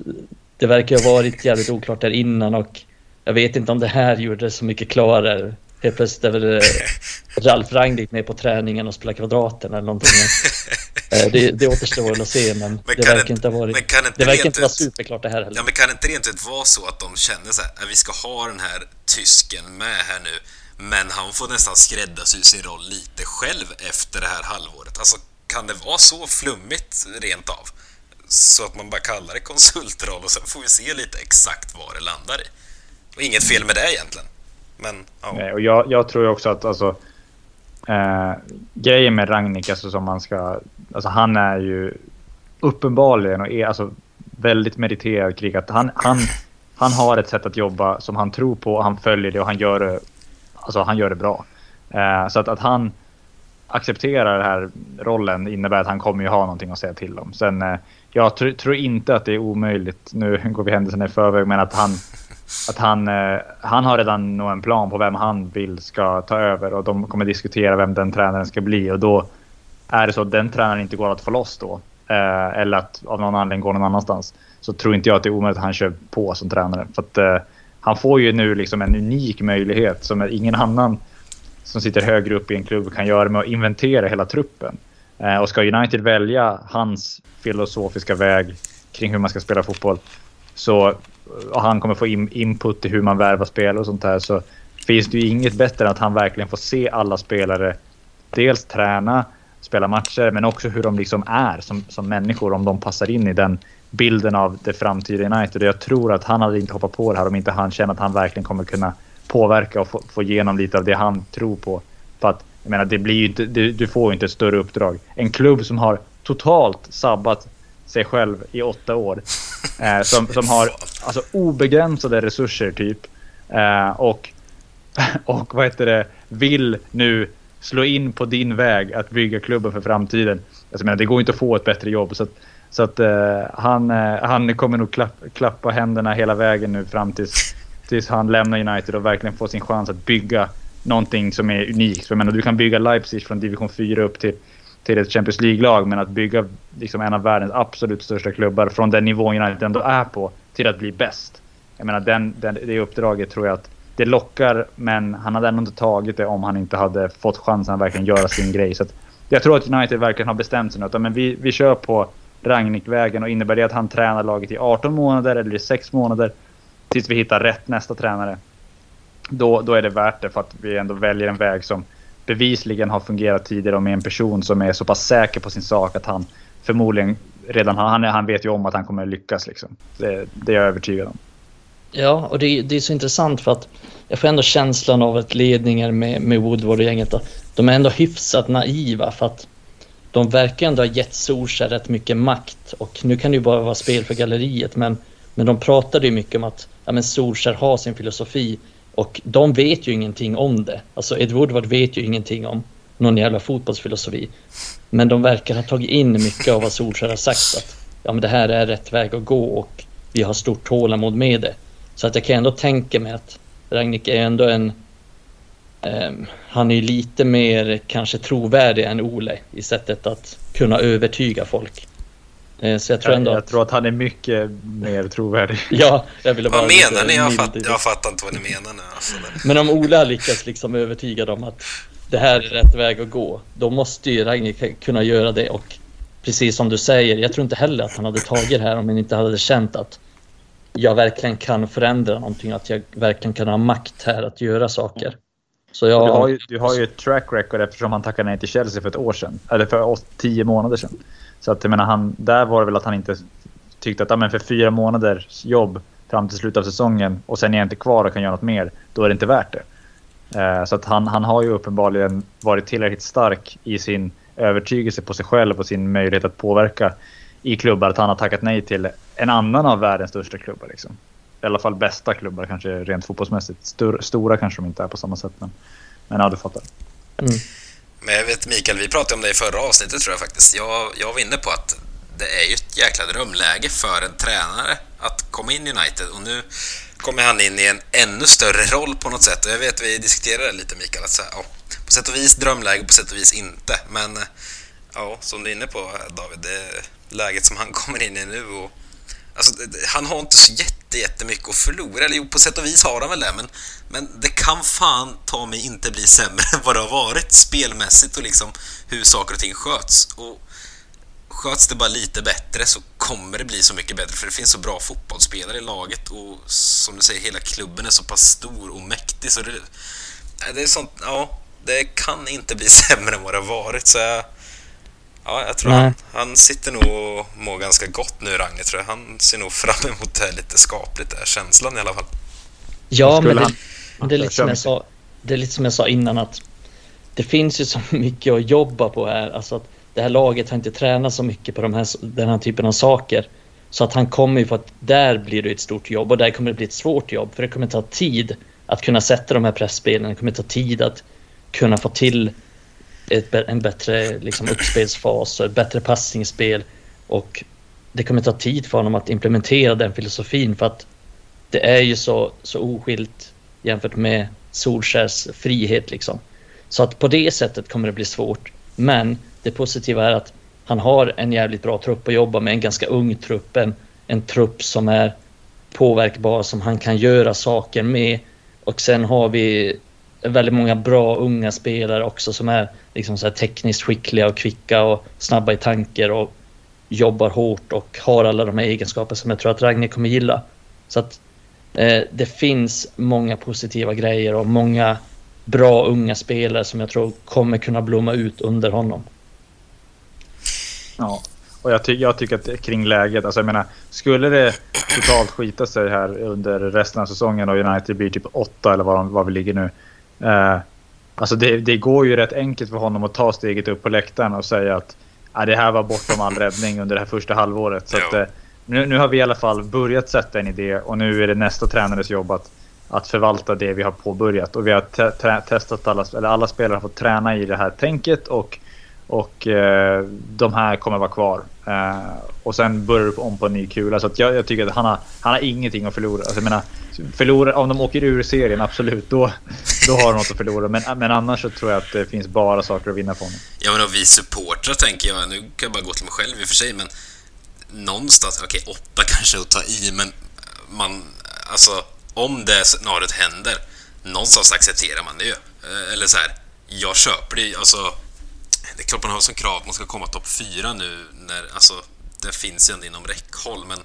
det verkar ha varit jävligt oklart där innan och jag vet inte om det här gjorde det så mycket klarare. Helt plötsligt är väl eh, Ralf Rangnick med på träningen och spelar kvadraten eller någonting. Eh, det, det återstår att se, men, men det verkar inte ha varit... Inte det verkar inte vara superklart det här heller. Ja, men kan inte rent ut vara så att de känner så här, att vi ska ha den här tysken med här nu, men han får nästan skräddarsy sin roll lite själv efter det här halvåret. Alltså, kan det vara så flummigt rent av? så att man bara kallar det konsultroll och sen får vi se lite exakt vad det landar i. Och inget fel med det egentligen. Men, ja. Nej, och jag, jag tror också att alltså, eh, grejen med Ragnik, alltså som man ska... Alltså han är ju uppenbarligen och är alltså väldigt meriterad krig. att han, han, han har ett sätt att jobba som han tror på, han följer det och han gör det, alltså han gör det bra. Eh, så att, att han accepterar den här rollen innebär att han kommer ju ha någonting att säga till om. Sen, eh, jag tr tror inte att det är omöjligt, nu går vi händelserna i förväg, men att han att han, eh, han har redan nog en plan på vem han vill ska ta över och de kommer diskutera vem den tränaren ska bli och då är det så att den tränaren inte går att få loss då eh, eller att av någon anledning går någon annanstans så tror inte jag att det är omöjligt att han kör på som tränare. För att, eh, han får ju nu liksom en unik möjlighet som ingen annan som sitter högre upp i en klubb kan göra med att inventera hela truppen. Och ska United välja hans filosofiska väg kring hur man ska spela fotboll så och han kommer få in, input i hur man värvar spelare och sånt där så finns det ju inget bättre än att han verkligen får se alla spelare dels träna, spela matcher men också hur de liksom är som, som människor om de passar in i den bilden av det framtida United. Jag tror att han hade inte hoppat på det här om inte han känner att han verkligen kommer kunna påverka och få, få igenom lite av det han tror på. För att jag menar, det blir ju inte, du, du får ju inte ett större uppdrag. En klubb som har totalt sabbat sig själv i åtta år. Eh, som, som har alltså, obegränsade resurser typ. Eh, och, och vad heter det, vill nu slå in på din väg att bygga klubben för framtiden. Alltså, menar, det går inte att få ett bättre jobb. Så att, så att eh, han, eh, han kommer nog klapp, klappa händerna hela vägen nu fram tills, tills han lämnar United och verkligen får sin chans att bygga någonting som är unikt. För jag menar, du kan bygga Leipzig från division 4 upp till till ett Champions League-lag, men att bygga liksom en av världens absolut största klubbar från den nivån United ändå är på till att bli bäst. Jag menar, den, den, det uppdraget tror jag att det lockar, men han hade ändå inte tagit det om han inte hade fått chansen att verkligen göra sin grej. Så jag tror att United verkligen har bestämt sig nu. Att, men vi, vi kör på Rangnick-vägen och innebär det att han tränar laget i 18 månader eller i 6 månader tills vi hittar rätt nästa tränare. Då, då är det värt det för att vi ändå väljer en väg som bevisligen har fungerat tidigare och med en person som är så pass säker på sin sak att han förmodligen redan han, han vet ju om att han kommer lyckas. Liksom. Det, det är jag övertygad om. Ja, och det, det, är så intressant för att jag får ändå känslan av att ledningen med, med Woodward och gänget, då, de är ändå hyfsat naiva för att de verkar ändå ha gett Solskjaer rätt mycket makt och nu kan det ju bara vara spel för galleriet men, men de pratade ju mycket om att ja, men Solskjaer har sin filosofi och de vet ju ingenting om det. Alltså Ed Woodward vet ju ingenting om någon jävla fotbollsfilosofi. Men de verkar ha tagit in mycket av vad Solskjaer har sagt att ja, men det här är rätt väg att gå och vi har stort tålamod med det. Så att jag kan ändå tänka mig att Ragnik är ändå en... Um, han är ju lite mer kanske trovärdig än Ole i sättet att kunna övertyga folk. Eh, så jag tror ändå jag, jag tror att han är mycket mer trovärdig. ja, jag ville bara... Vad menar ni? Jag, fatt, jag fattar inte vad ni menar nu. Alltså. Men om Ola lyckas liksom övertyga dem att det här är rätt väg att gå, då måste ju Ragnhild kunna göra det och precis som du säger, jag tror inte heller att han hade tagit det här om han inte hade känt att jag verkligen kan förändra någonting, att jag verkligen kan ha makt här att göra saker. Så jag... du, har ju, du har ju ett track record eftersom han tackade nej till Chelsea för ett år sedan, eller för tio månader sedan. Så att jag menar, han, där var det väl att han inte tyckte att ah, men för fyra månaders jobb fram till slutet av säsongen och sen är jag inte kvar och kan göra något mer, då är det inte värt det. Eh, så att han, han har ju uppenbarligen varit tillräckligt stark i sin övertygelse på sig själv och sin möjlighet att påverka i klubbar att han har tackat nej till en annan av världens största klubbar. Liksom. I alla fall bästa klubbar kanske rent fotbollsmässigt. Stor, stora kanske de inte är på samma sätt men, men ja, du fattar. Mm. Men jag vet Mikael, vi pratade om det i förra avsnittet tror jag faktiskt. Jag, jag var inne på att det är ju ett jäkla drömläge för en tränare att komma in i United och nu kommer han in i en ännu större roll på något sätt. Och jag vet, vi diskuterade lite Mikael, att så här, ja, på sätt och vis drömläge, på sätt och vis inte. Men ja, som du är inne på David, det läget som han kommer in i nu och Alltså, han har inte så jätte, jättemycket att förlora. Eller jo, på sätt och vis har han väl det, men, men det kan fan ta mig inte bli sämre än vad det har varit spelmässigt och liksom hur saker och ting sköts. Och sköts det bara lite bättre så kommer det bli så mycket bättre för det finns så bra fotbollsspelare i laget och som du säger, hela klubben är så pass stor och mäktig så det, det är sånt, ja, det kan inte bli sämre än vad det har varit så jag, Ja, jag tror han, han sitter nog och mår ganska gott nu, Ragnhild. Tror jag. Han ser nog fram emot det här lite skapligt, där känslan i alla fall. Ja, men det, det, är lite som jag sa, det är lite som jag sa innan att det finns ju så mycket att jobba på här. Alltså att det här laget har inte tränat så mycket på de här, den här typen av saker. Så att han kommer ju på att där blir det ett stort jobb och där kommer det bli ett svårt jobb. För det kommer ta tid att kunna sätta de här pressspelen. Det kommer ta tid att kunna få till ett, en bättre liksom, uppspelsfas och ett bättre passningsspel. Och det kommer ta tid för honom att implementera den filosofin för att det är ju så, så oskilt jämfört med Solskärs frihet liksom. Så att på det sättet kommer det bli svårt. Men det positiva är att han har en jävligt bra trupp att jobba med, en ganska ung trupp, en, en trupp som är påverkbar, som han kan göra saker med. Och sen har vi väldigt många bra unga spelare också som är liksom så tekniskt skickliga och kvicka och snabba i tanker och jobbar hårt och har alla de här egenskaperna som jag tror att Ragnhild kommer gilla. Så att eh, det finns många positiva grejer och många bra unga spelare som jag tror kommer kunna blomma ut under honom. Ja, och jag, ty jag tycker att kring läget, alltså jag menar, skulle det totalt skita sig här under resten av säsongen och United blir typ åtta eller var, var vi ligger nu. Eh, alltså det, det, går ju rätt enkelt för honom att ta steget upp på läktaren och säga att ah, det här var bortom all räddning under det här första halvåret. Så att, eh, nu, nu har vi i alla fall börjat sätta en idé och nu är det nästa tränares jobb att att förvalta det vi har påbörjat. Och vi har te testat alla, eller alla spelare har fått träna i det här tänket och, och eh, de här kommer vara kvar. Eh, och sen börjar du om på en ny kula. Så jag, jag, tycker att han har, han har ingenting att förlora. Alltså, jag menar, förlora, om de åker ur serien, absolut, då, då har de något att förlora. Men, men annars så tror jag att det finns bara saker att vinna på honom. Ja, men och vi supportrar tänker jag, nu kan jag bara gå till mig själv i och för sig, men någonstans, okej, okay, åtta kanske att ta i, men man, alltså om det scenariot händer, någonstans accepterar man det ju. Eh, eller så här, jag köper det alltså. Det är klart man har som krav att man ska komma topp fyra nu när, alltså, det finns ju ändå inom räckhåll, men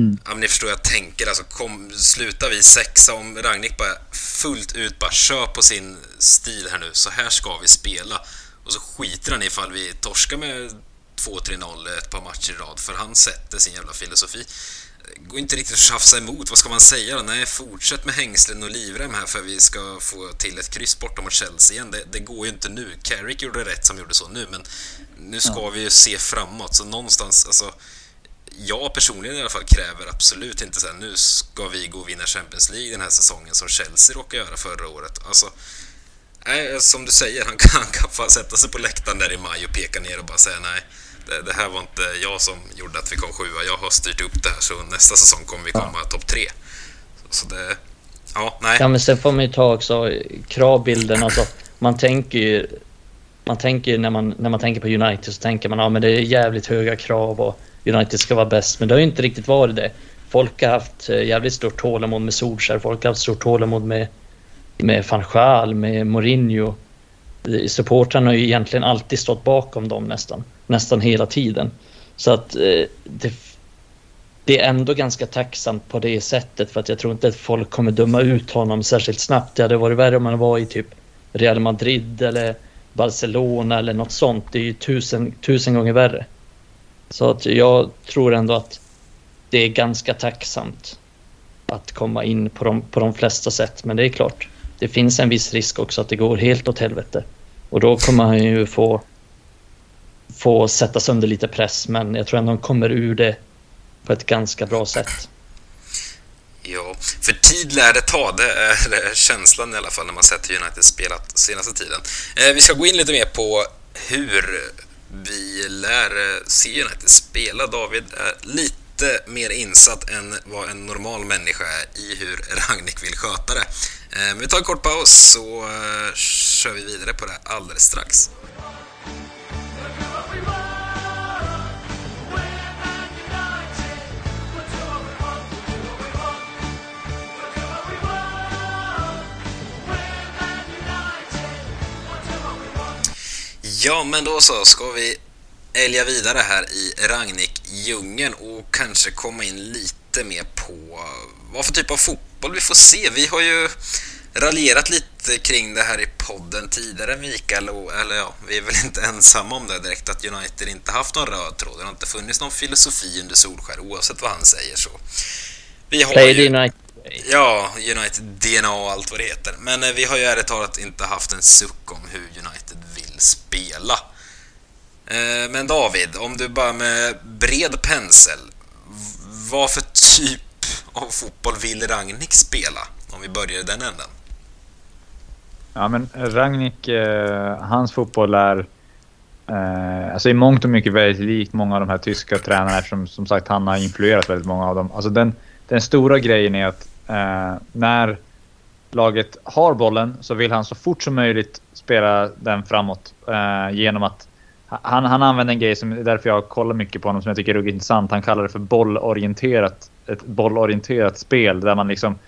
Mm. Ja, men ni förstår, jag tänker alltså, kom, slutar vi sexa om Ragnik bara fullt ut bara kör på sin stil här nu, så här ska vi spela. Och så skiter han ifall vi torskar med 2-3-0 ett par matcher i rad, för han sätter sin jävla filosofi går inte riktigt att tjafsa emot. Vad ska man säga då? Nej, fortsätt med hängslen och livrem här för vi ska få till ett kryss bortom mot Chelsea igen. Det, det, går ju inte nu. Carrick gjorde rätt som gjorde så nu, men nu ska ja. vi ju se framåt. Så någonstans, alltså, jag personligen i alla fall kräver absolut inte så här, nu ska vi gå och vinna Champions League den här säsongen som Chelsea råkade göra förra året. Alltså, nej, som du säger, han kan, han kan fan sätta sig på läktaren där i maj och peka ner och bara säga nej det, det, här var inte jag som gjorde att vi kom sjua. Jag har styrt upp det här så nästa säsong kommer vi komma ja. topp tre. Så, så det... Ja, nej. Ja, men sen får man ju ta också kravbilden. Alltså, man tänker ju... Man tänker när man, när man tänker på United så tänker man ja men det är jävligt höga krav och United ska vara bäst. Men det har ju inte riktigt varit det. Folk har haft eh, jävligt stort tålamod med Solskjaer. Folk har haft stort tålamod med, med van Schaal, med Mourinho eh, supportrarna har ju egentligen alltid stått bakom dem nästan, nästan hela tiden. Så att eh, det, det, är ändå ganska tacksamt på det sättet för att jag tror inte att folk kommer döma ut honom särskilt snabbt. Det hade varit värre om han var i typ Real Madrid eller Barcelona eller något sånt. Det är ju tusen, tusen gånger värre. Så att jag tror ändå att det är ganska tacksamt att komma in på de, på de flesta sätt. Men det är klart, det finns en viss risk också att det går helt åt helvete. Och då kommer han ju få, få sätta under lite press, men jag tror ändå han kommer ur det på ett ganska bra sätt. Ja, för tid lär det ta. Det är känslan i alla fall när man sett hur United spelat senaste tiden. Eh, vi ska gå in lite mer på hur vi lär eh, se United spela. David är lite mer insatt än vad en normal människa är i hur Ragnik vill sköta det. Men vi tar en kort paus så eh, kör vi vidare på det alldeles strax. Ja, men då så ska vi älga vidare här i Ragnik-djungeln och kanske komma in lite mer på vad för typ av fotboll vi får se. Vi har ju raljerat lite kring det här i podden tidigare, Mikael. Och, eller ja, vi är väl inte ensamma om det direkt, att United inte haft någon röd tråd. Det har inte funnits någon filosofi under Solskär, oavsett vad han säger. så. Vi har Play ju, United. Ja, United DNA och allt vad det heter. Men eh, vi har ju ärligt talat inte haft en suck om hur United spela. Eh, men David, om du bara med bred pensel, vad för typ av fotboll vill Ragnik spela? Om vi börjar i den änden. Ja, men Ragnik, eh, hans fotboll är eh, alltså i mångt och mycket väldigt likt många av de här tyska tränarna eftersom som sagt han har influerat väldigt många av dem. Alltså den, den stora grejen är att eh, när laget har bollen så vill han så fort som möjligt spela den framåt eh, genom att han, han använder en grej som är därför jag kollar mycket på honom som jag tycker är ruggigt intressant. Han kallar det för bollorienterat. Ett bollorienterat spel där man liksom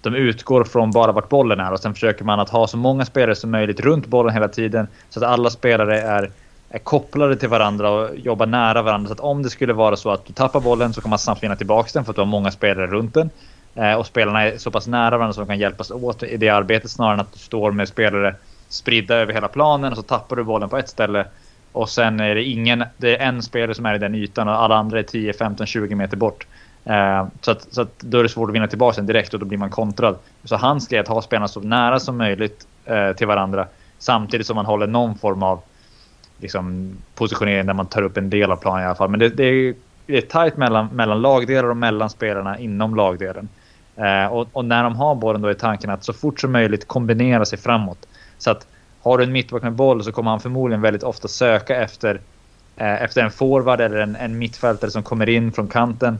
de utgår från bara vart bollen är och sen försöker man att ha så många spelare som möjligt runt bollen hela tiden så att alla spelare är, är kopplade till varandra och jobbar nära varandra. Så att om det skulle vara så att du tappar bollen så kan man snabbt vinna tillbaka den för att du har många spelare runt den. Eh, och spelarna är så pass nära varandra så de kan hjälpas åt i det arbetet snarare än att du står med spelare spridda över hela planen och så tappar du bollen på ett ställe och sen är det ingen, det är en spelare som är i den ytan och alla andra är 10, 15, 20 meter bort. Eh, så, att, så att då är det svårt att vinna tillbaka den direkt och då blir man kontrad. Så hans grej är att ha spelarna så nära som möjligt eh, till varandra samtidigt som man håller någon form av liksom, positionering där man tar upp en del av planen i alla fall. Men det, det är, det är tajt mellan, mellan lagdelar och mellan spelarna inom lagdelen. Eh, och, och, när de har bollen då är tanken att så fort som möjligt kombinera sig framåt. Så att har du en mittback med boll så kommer han förmodligen väldigt ofta söka efter, eh, efter en forward eller en, en mittfältare som kommer in från kanten.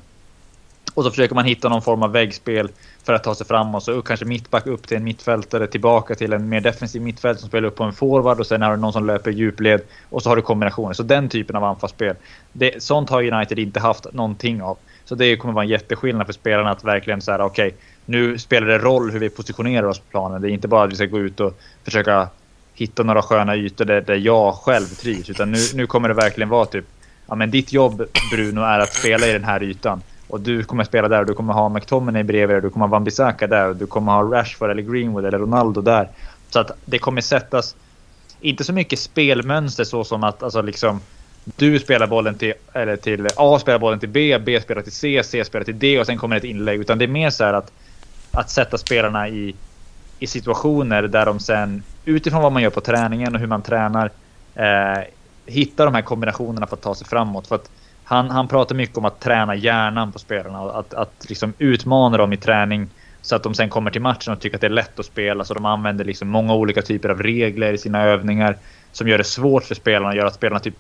Och så försöker man hitta någon form av väggspel för att ta sig framåt. Så kanske mittback upp till en mittfältare, tillbaka till en mer defensiv mittfältare som spelar upp på en forward och sen har du någon som löper djupled och så har du kombinationer. Så den typen av anfallsspel. Det, sånt har United inte haft någonting av. Så det kommer vara en jätteskillnad för spelarna att verkligen säga okej, okay, nu spelar det roll hur vi positionerar oss på planen. Det är inte bara att vi ska gå ut och försöka hitta några sköna ytor där, där jag själv trivs. Utan nu, nu kommer det verkligen vara typ, ja men ditt jobb Bruno är att spela i den här ytan. Och du kommer spela där och du kommer ha McTominay bredvid dig, du kommer ha Wan-Bissaka där och du kommer ha Rashford eller Greenwood eller Ronaldo där. Så att det kommer sättas, inte så mycket spelmönster så som att alltså liksom du spelar bollen till, eller till A spelar bollen till B, B spelar till C, C spelar till D och sen kommer ett inlägg. Utan det är mer så här att, att sätta spelarna i, i situationer där de sen utifrån vad man gör på träningen och hur man tränar eh, hittar de här kombinationerna för att ta sig framåt. För att han, han pratar mycket om att träna hjärnan på spelarna och att, att liksom utmana dem i träning så att de sen kommer till matchen och tycker att det är lätt att spela. Så de använder liksom många olika typer av regler i sina övningar som gör det svårt för spelarna och gör att spelarna typ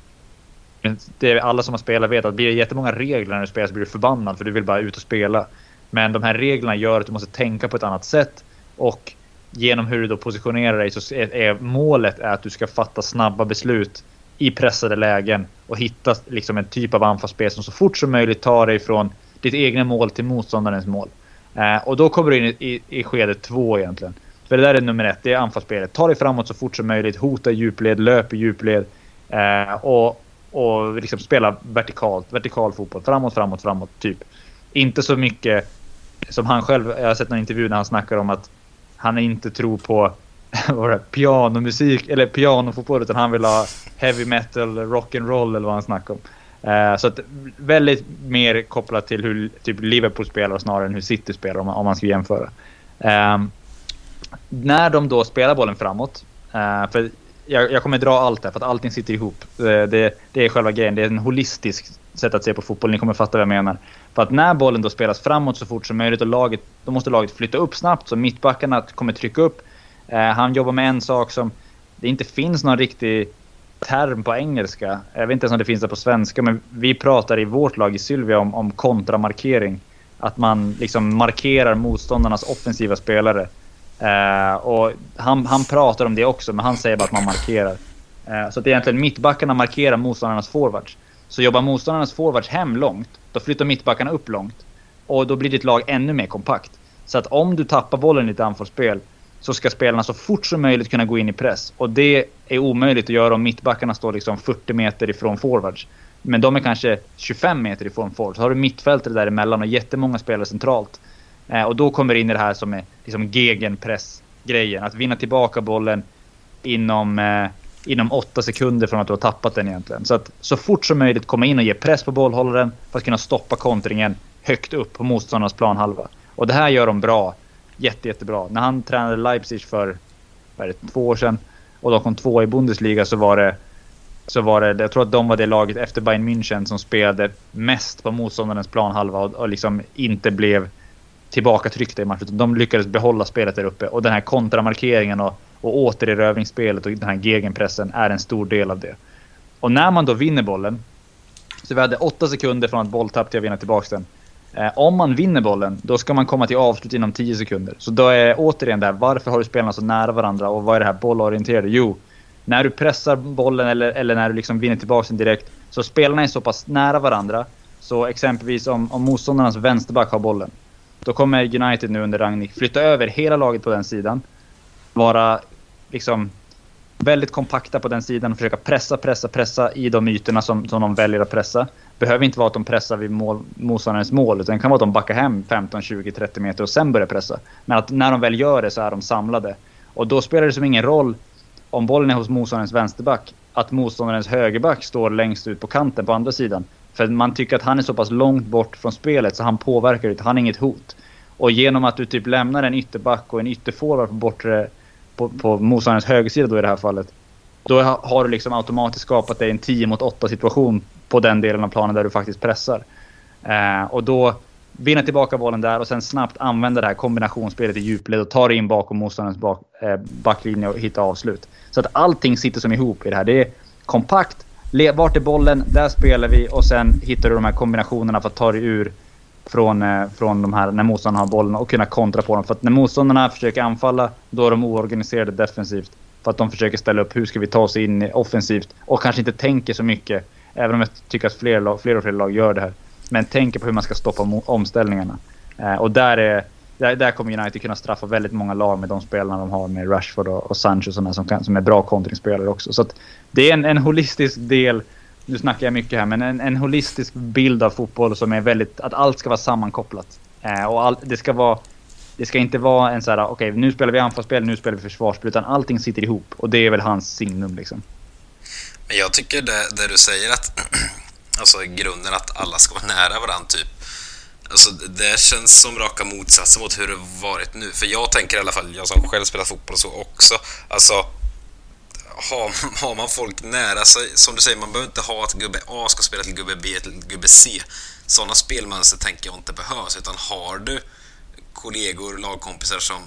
det är alla som har spelat vet att blir det jättemånga regler när du spelar så blir du förbannad för du vill bara ut och spela. Men de här reglerna gör att du måste tänka på ett annat sätt och genom hur du då positionerar dig så är, är målet är att du ska fatta snabba beslut i pressade lägen och hitta liksom en typ av anfallsspel som så fort som möjligt tar dig från ditt egna mål till motståndarens mål. Eh, och då kommer du in i, i, i skede två egentligen. För det där är nummer ett, det är anfallsspelet. Ta dig framåt så fort som möjligt, hota djupled, löp i djupled eh, och, och liksom spela vertikalt, vertikal fotboll. Framåt, framåt, framåt, typ. Inte så mycket som han själv, jag har sett någon intervju där han snackar om att han inte tror på vad det, pianomusik eller pianofotboll utan han vill ha heavy metal, rock and roll eller vad han snackar om. Uh, så att väldigt mer kopplat till hur typ Liverpool spelar snarare än hur City spelar om, man, om man ska jämföra. Uh, när de då spelar bollen framåt, uh, för jag, jag, kommer dra allt här för att allting sitter ihop. Det, det, det, är själva grejen. Det är en holistisk sätt att se på fotboll. Ni kommer fatta vad jag menar. För att när bollen då spelas framåt så fort som möjligt och laget, då måste laget flytta upp snabbt så mittbackarna kommer trycka upp. Eh, han jobbar med en sak som det inte finns någon riktig term på engelska. Jag vet inte ens om det finns det på svenska, men vi pratar i vårt lag i Sylvia om, om kontramarkering. Att man liksom markerar motståndarnas offensiva spelare. Eh, och han, han pratar om det också, men han säger bara att man markerar. Eh, så att egentligen mittbackarna markerar motståndarnas forwards. Så jobbar motståndarnas forwards hem långt, då flyttar mittbackarna upp långt. Och då blir ditt lag ännu mer kompakt. Så att om du tappar bollen i ditt anfallsspel så ska spelarna så fort som möjligt kunna gå in i press. Och det är omöjligt att göra om mittbackarna står liksom 40 meter ifrån forwards. Men de är kanske 25 meter ifrån forwards. Så har du mittfältare däremellan och jättemånga spelare centralt. Eh, och då kommer det in i det här som är liksom gegenpress grejen. Att vinna tillbaka bollen inom, eh, inom åtta sekunder från att du har tappat den egentligen. Så att så fort som möjligt komma in och ge press på bollhållaren för att kunna stoppa kontringen högt upp på motståndarnas planhalva. Och det här gör de bra. Jätte, jättebra. När han tränade Leipzig för vad är det, två år sedan och de kom två i Bundesliga så var det så var det, jag tror att de var det laget efter Bayern München som spelade mest på motståndarens planhalva och, och liksom inte blev tillbakatryckta i matchen. De lyckades behålla spelet där uppe och den här kontramarkeringen och, och återerövringsspelet och den här gegenpressen är en stor del av det. Och när man då vinner bollen, så vi hade åtta sekunder från att bolltapp till att vinna tillbaka den. Eh, om man vinner bollen, då ska man komma till avslut inom 10 sekunder. Så då är återigen där, varför har du spelarna så nära varandra och vad är det här bollorienterade? Jo, när du pressar bollen eller, eller när du liksom vinner tillbaka den direkt, så spelarna är så pass nära varandra. Så exempelvis om, om motståndarnas vänsterback har bollen, då kommer United nu under Ragnik flytta över hela laget på den sidan. Vara liksom väldigt kompakta på den sidan och försöka pressa, pressa, pressa i de ytorna som, som de väljer att pressa. Behöver inte vara att de pressar vid mål, motståndarens mål, utan det kan vara att de backar hem 15, 20, 30 meter och sen börjar pressa. Men att när de väl gör det så är de samlade. Och då spelar det som ingen roll om bollen är hos motståndarens vänsterback, att motståndarens högerback står längst ut på kanten på andra sidan. För man tycker att han är så pass långt bort från spelet så han påverkar inte, han är inget hot. Och genom att du typ lämnar en ytterback och en ytterforward på bortre på, på motståndarens högersida då i det här fallet. Då har du liksom automatiskt skapat dig en 10 mot 8 situation på den delen av planen där du faktiskt pressar. Eh, och då vinna tillbaka bollen där och sen snabbt använda det här kombinationsspelet i djupled och ta dig in bakom motståndarens bak, eh, backlinje och hitta avslut. Så att allting sitter som ihop i det här. Det är kompakt. Vart är bollen? Där spelar vi och sen hittar du de här kombinationerna för att ta dig ur från, eh, från de här när motståndarna har bollen och kunna kontra på dem. För att när motståndarna försöker anfalla, då är de oorganiserade defensivt. För att de försöker ställa upp hur ska vi ta oss in offensivt och kanske inte tänker så mycket. Även om jag tycker att fler, lag, fler och fler lag gör det här. Men tänker på hur man ska stoppa omställningarna. Eh, och där, är, där, där kommer United kunna straffa väldigt många lag med de spelarna de har med Rashford och, och Sancho sådana som, kan, som är bra kontringsspelare också. Så det är en, en holistisk del nu snackar jag mycket här, men en, en holistisk bild av fotboll som är väldigt, att allt ska vara sammankopplat. Eh, och all, det ska vara, det ska inte vara en så här, okej okay, nu spelar vi anfallsspel, nu spelar vi försvarsspel, utan allting sitter ihop. Och det är väl hans signum liksom. Men jag tycker det, det du säger att, alltså grunden att alla ska vara nära varandra typ. Alltså det känns som raka motsatsen mot hur det varit nu. För jag tänker i alla fall, jag som själv spelar fotboll och så också, alltså har, har man folk nära sig, som du säger, man behöver inte ha att gubbe A ska spela till gubbe B till gubbe C. Sådana spelmönster tänker jag inte behövs, utan har du kollegor, lagkompisar som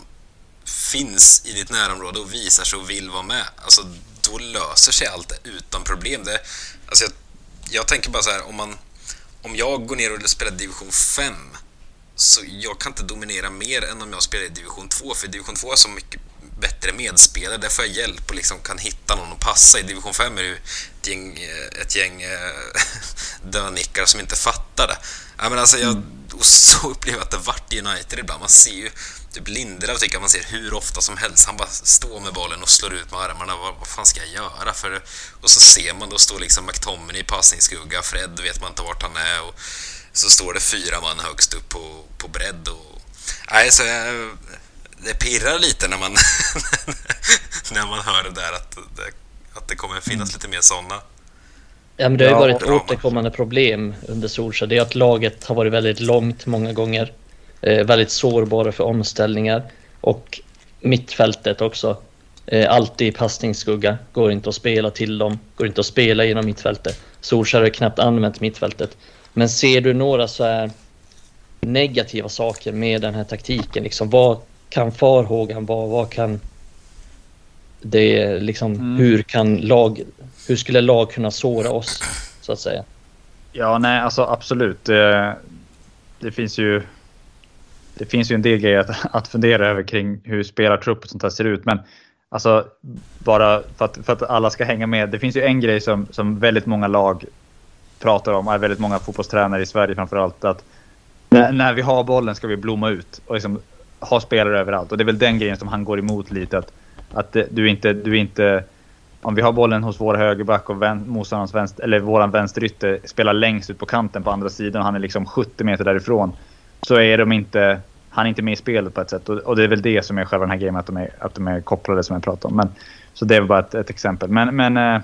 finns i ditt närområde och visar sig och vill vara med, alltså då löser sig allt utan problem. Det, alltså jag, jag tänker bara så här, om, man, om jag går ner och spelar division 5 så jag kan inte dominera mer än om jag spelar i division 2, för division 2 är så mycket bättre medspelare. Där får jag hjälp och liksom kan hitta någon att passa. I division 5 är det ju ett gäng, eh, ett gäng eh, dönickar som inte fattar det. Ja, men alltså jag, och så upplever jag att det vart i United ibland. Man ser ju typ Lindelöf tycker jag man ser hur ofta som helst. Han bara står med bollen och slår ut med armarna. Vad, vad fan ska jag göra? För, och så ser man, då står liksom McTominay i passningsskugga. Fred vet man inte vart han är. Och så står det fyra man högst upp på, på bredd. Och, nej, så jag, det pirrar lite när man, när man hör det där att det, att det kommer finnas mm. lite mer sådana. Ja, men det har ju varit ett återkommande problem under Solskjaer. Det är att laget har varit väldigt långt många gånger. Eh, väldigt sårbara för omställningar. Och mittfältet också. Eh, alltid i passningsskugga. Går inte att spela till dem. Går inte att spela genom mittfältet. Solskjaer har knappt använt mittfältet. Men ser du några så här negativa saker med den här taktiken? Liksom, vad kan farhågan vara? Vad kan det liksom, mm. hur kan lag, hur skulle lag kunna såra oss så att säga? Ja, nej, alltså absolut. Det, det finns ju. Det finns ju en del grejer att, att fundera över kring hur spelartrupp och sånt här ser ut, men alltså bara för att, för att alla ska hänga med. Det finns ju en grej som, som väldigt många lag pratar om, är väldigt många fotbollstränare i Sverige framförallt, att när, när vi har bollen ska vi blomma ut och liksom ha spelare överallt. Och det är väl den grejen som han går emot lite. Att, att du inte, du inte... Om vi har bollen hos vår högerback och vän, motståndarens vänster, eller våran vänsterytter spelar längst ut på kanten på andra sidan och han är liksom 70 meter därifrån. Så är de inte han är inte med i spelet på ett sätt. Och, och det är väl det som är själva den här gamen, att de är, att de är kopplade som jag pratade om. Men, så det är bara ett, ett exempel. Men, men eh,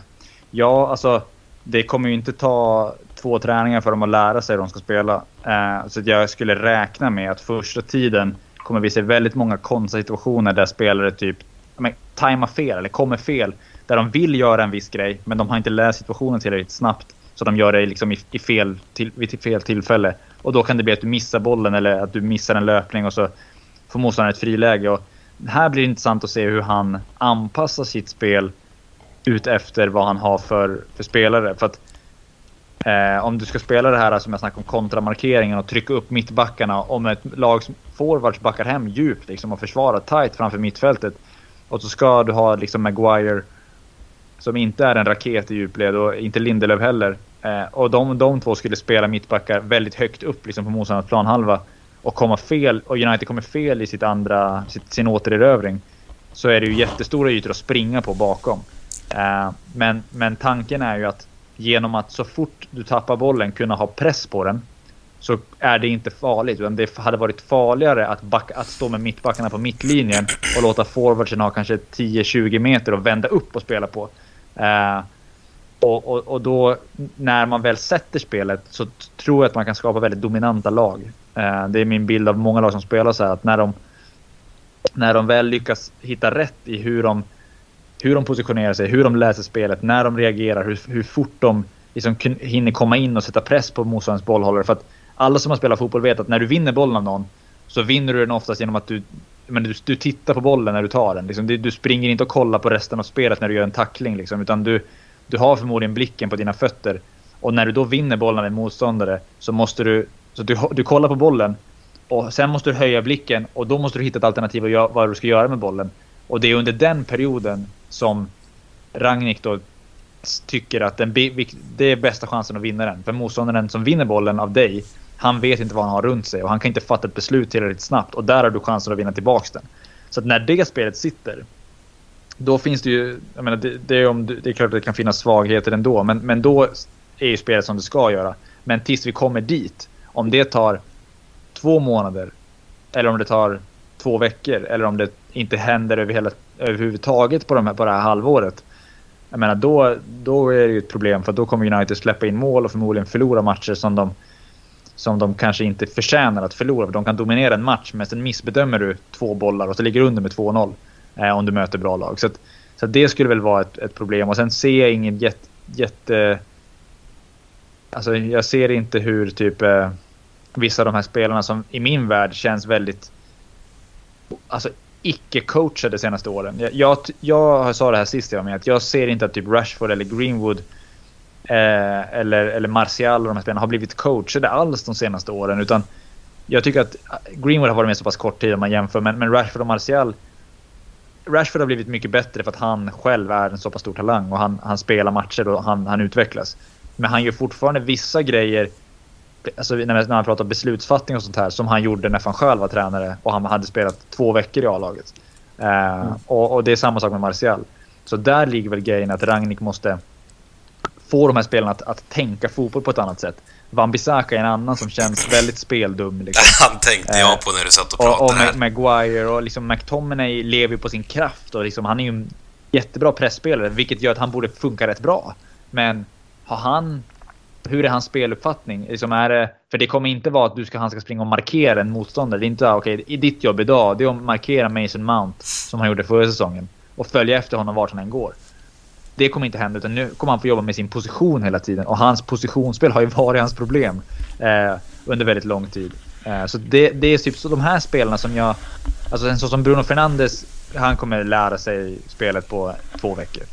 ja, alltså det kommer ju inte ta två träningar för dem att lära sig hur de ska spela. Eh, så jag skulle räkna med att första tiden kommer vi se väldigt många konstiga situationer där spelare typ men, tajmar fel eller kommer fel. Där de vill göra en viss grej, men de har inte läst situationen tillräckligt snabbt. Så de gör det liksom i, i fel, till, vid fel tillfälle. Och då kan det bli att du missar bollen eller att du missar en löpning och så får motståndaren ett friläge. Och här blir det intressant att se hur han anpassar sitt spel ut efter vad han har för, för spelare. För att eh, om du ska spela det här som jag snackade om, kontramarkeringen och trycka upp mittbackarna. Om ett lag forwards backar hem djupt liksom, och försvarar tight framför mittfältet. Och så ska du ha liksom Maguire som inte är en raket i djupled och inte Lindelöf heller. Eh, och de, de två skulle spela mittbackar väldigt högt upp liksom på motståndarnas planhalva. Och komma fel, och United kommer fel i sitt andra, sitt, sin återerövring. Så är det ju jättestora ytor att springa på bakom. Eh, men, men tanken är ju att genom att så fort du tappar bollen kunna ha press på den. Så är det inte farligt. Utan det hade varit farligare att, backa, att stå med mittbackarna på mittlinjen och låta forwardsen ha kanske 10-20 meter och vända upp och spela på. Eh, och, och, och, då när man väl sätter spelet så tror jag att man kan skapa väldigt dominanta lag. Eh, det är min bild av många lag som spelar så här att när de, när de väl lyckas hitta rätt i hur de, hur de positionerar sig, hur de läser spelet, när de reagerar, hur, hur fort de liksom hinner komma in och sätta press på motståndarens bollhållare. För att alla som har spelat fotboll vet att när du vinner bollen av någon så vinner du den oftast genom att du men du, du tittar på bollen när du tar den. Liksom, du, du, springer inte och kollar på resten av spelet när du gör en tackling. Liksom, utan du, du har förmodligen blicken på dina fötter. Och när du då vinner bollen med motståndare så måste du... Så du, du kollar på bollen och sen måste du höja blicken och då måste du hitta ett alternativ och göra, vad du ska göra med bollen. Och det är under den perioden som Ragnik då tycker att den, det är bästa chansen att vinna den. För motståndaren som vinner bollen av dig han vet inte vad han har runt sig och han kan inte fatta ett beslut tillräckligt snabbt och där har du chansen att vinna tillbaka den. Så att när det spelet sitter, då finns det ju, jag menar, det, det, är, om, det är klart att det kan finnas svagheter ändå, men, men då är ju spelet som det ska göra. Men tills vi kommer dit, om det tar två månader eller om det tar två veckor eller om det inte händer över hela, överhuvudtaget på, de här, på det här halvåret. Jag menar, då, då är det ju ett problem för då kommer United släppa in mål och förmodligen förlora matcher som de som de kanske inte förtjänar att förlora. För de kan dominera en match men sen missbedömer du två bollar och så ligger du under med 2-0 Eh, om du möter bra lag. Så, att, så att det skulle väl vara ett, ett, problem. Och sen ser jag ingen jätte... jätte alltså jag ser inte hur typ eh, vissa av de här spelarna som i min värld känns väldigt... Alltså icke-coachade de senaste åren. Jag, jag, jag sa det här sist jag med att jag ser inte att typ Rashford eller Greenwood eh, eller, eller Martial och de här spelarna har blivit coachade alls de senaste åren. Utan jag tycker att Greenwood har varit med så pass kort tid om man jämför, men, men Rashford och Martial Rashford har blivit mycket bättre för att han själv är en så pass stor talang och han, han spelar matcher och han, han utvecklas. Men han gör fortfarande vissa grejer, alltså när, man, pratar beslutsfattning och sånt här, som han gjorde när van själv var tränare och han hade spelat två veckor i A-laget. Uh, mm. och, och, det är samma sak med Martial. Så där ligger väl grejen att Rangnick måste få de här spelarna att, att tänka fotboll på ett annat sätt. Wan-Bissaka är en annan som känns väldigt speldum. Liksom. Han tänkte jag på när du satt och pratade och, och här. Maguire och liksom McTominay lever på sin kraft och liksom, han är ju en jättebra pressspelare vilket gör att han borde funka rätt bra. Men har han... Hur är hans speluppfattning? Liksom är det, för det kommer inte vara att du ska, han ska springa och markera en motståndare. Det är inte okej, okay, ditt jobb idag, det är att markera Mason Mount som han gjorde förra säsongen. Och följa efter honom vart han än går. Det kommer inte hända utan nu kommer han få jobba med sin position hela tiden. Och hans positionsspel har ju varit hans problem eh, under väldigt lång tid. Eh, så det, det, är typ så de här spelarna som jag... Alltså en sån som Bruno Fernandes, han kommer lära sig spelet på två veckor.